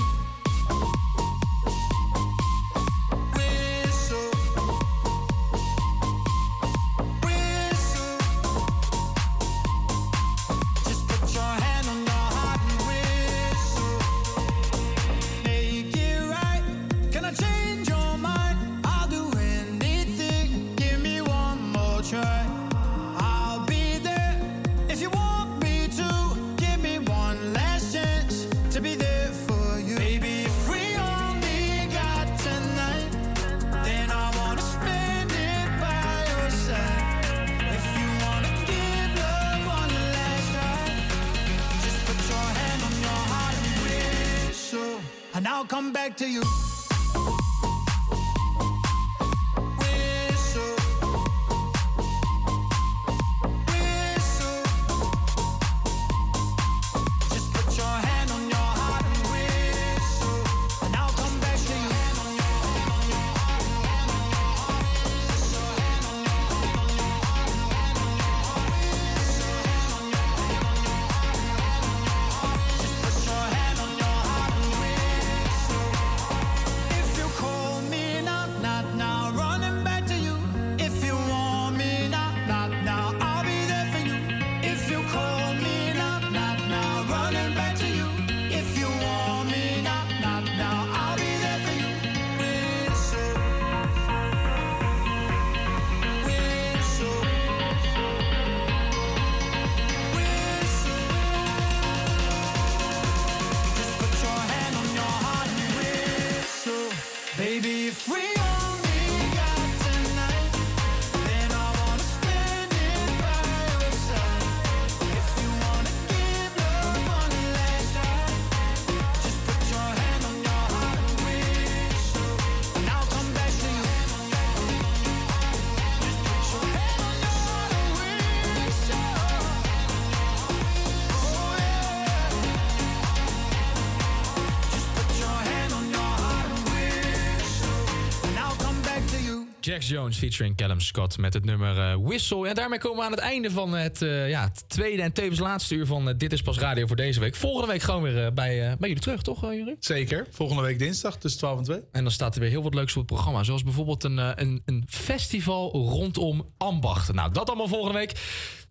Jax Jones featuring Callum Scott met het nummer eh, Whistle. En daarmee komen we aan het einde van het, eh, ja, het tweede en tevens laatste uur van eh, Dit is Pas Radio voor deze week. Volgende week gewoon weer bij, bij jullie terug, toch jullie? Zeker. Volgende week dinsdag tussen 12 en 2. En dan staat er weer heel wat leuks op het programma. Zoals bijvoorbeeld een, een, een festival rondom ambachten. Nou, dat allemaal volgende week.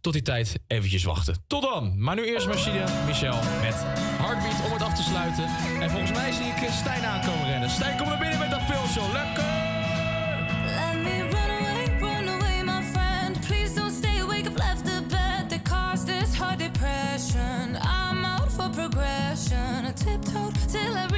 Tot die tijd eventjes wachten. Tot dan. Maar nu eerst Machine, Michel met Heartbeat om het af te sluiten. En volgens mij zie ik Stijn aankomen rennen. Stijn, kom naar binnen met dat pilshow. Lekker! Till I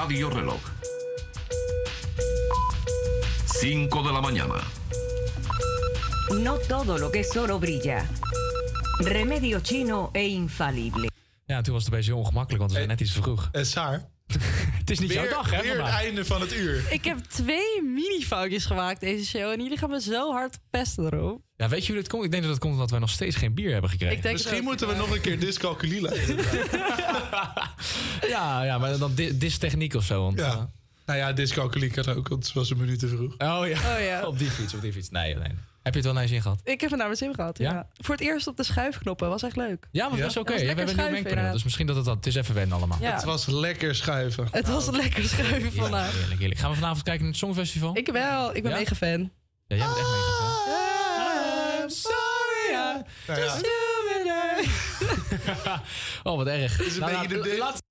Radio Reloj. 5 de la mañana. No todo lo que es oro brilla. Remedio chino e infalible. Ja, toen was het een beetje ongemakkelijk, want we zijn net iets vroeg. Eh, Saar. het is niet jouw dag, hè? Weer het einde van het uur. Ik heb twee mini-foutjes gemaakt deze show. En jullie gaan me zo hard pesten erop. Ja, weet je hoe dit komt? Ik denk dat het komt omdat wij nog steeds geen bier hebben gekregen. Ik denk Misschien moeten we nog een keer dyscalculie leiden. Ja, ja, maar dan di- distechniek of zo. Want, eh, Ja. Nou ja, dyscalculie kan ook, want het was een minuut te vroeg. Oh ja. Oh ja. op die fiets, op die fiets. Nee, nee. Heb je het wel naar je zin gehad? Ik heb er naar mijn zin gehad, ja. Ja? Voor het eerst op de schuifknoppen, was echt leuk. Ja, maar dat is oké. was Ja, we hebben een mengpaneel, dus misschien dat het dat... Het is even wennen allemaal. Ja. Het was lekker schuiven. Het was een lekker schuiven vandaag. heerlijk, heerlijk. Gaan we vanavond kijken naar het Songfestival? Ik wel, ik ben Ja? mega fan. Ja, jij bent echt mega fan. I'm sorry, I Nou just. Oh, wat erg. is een Nou, beetje nou, de- laat-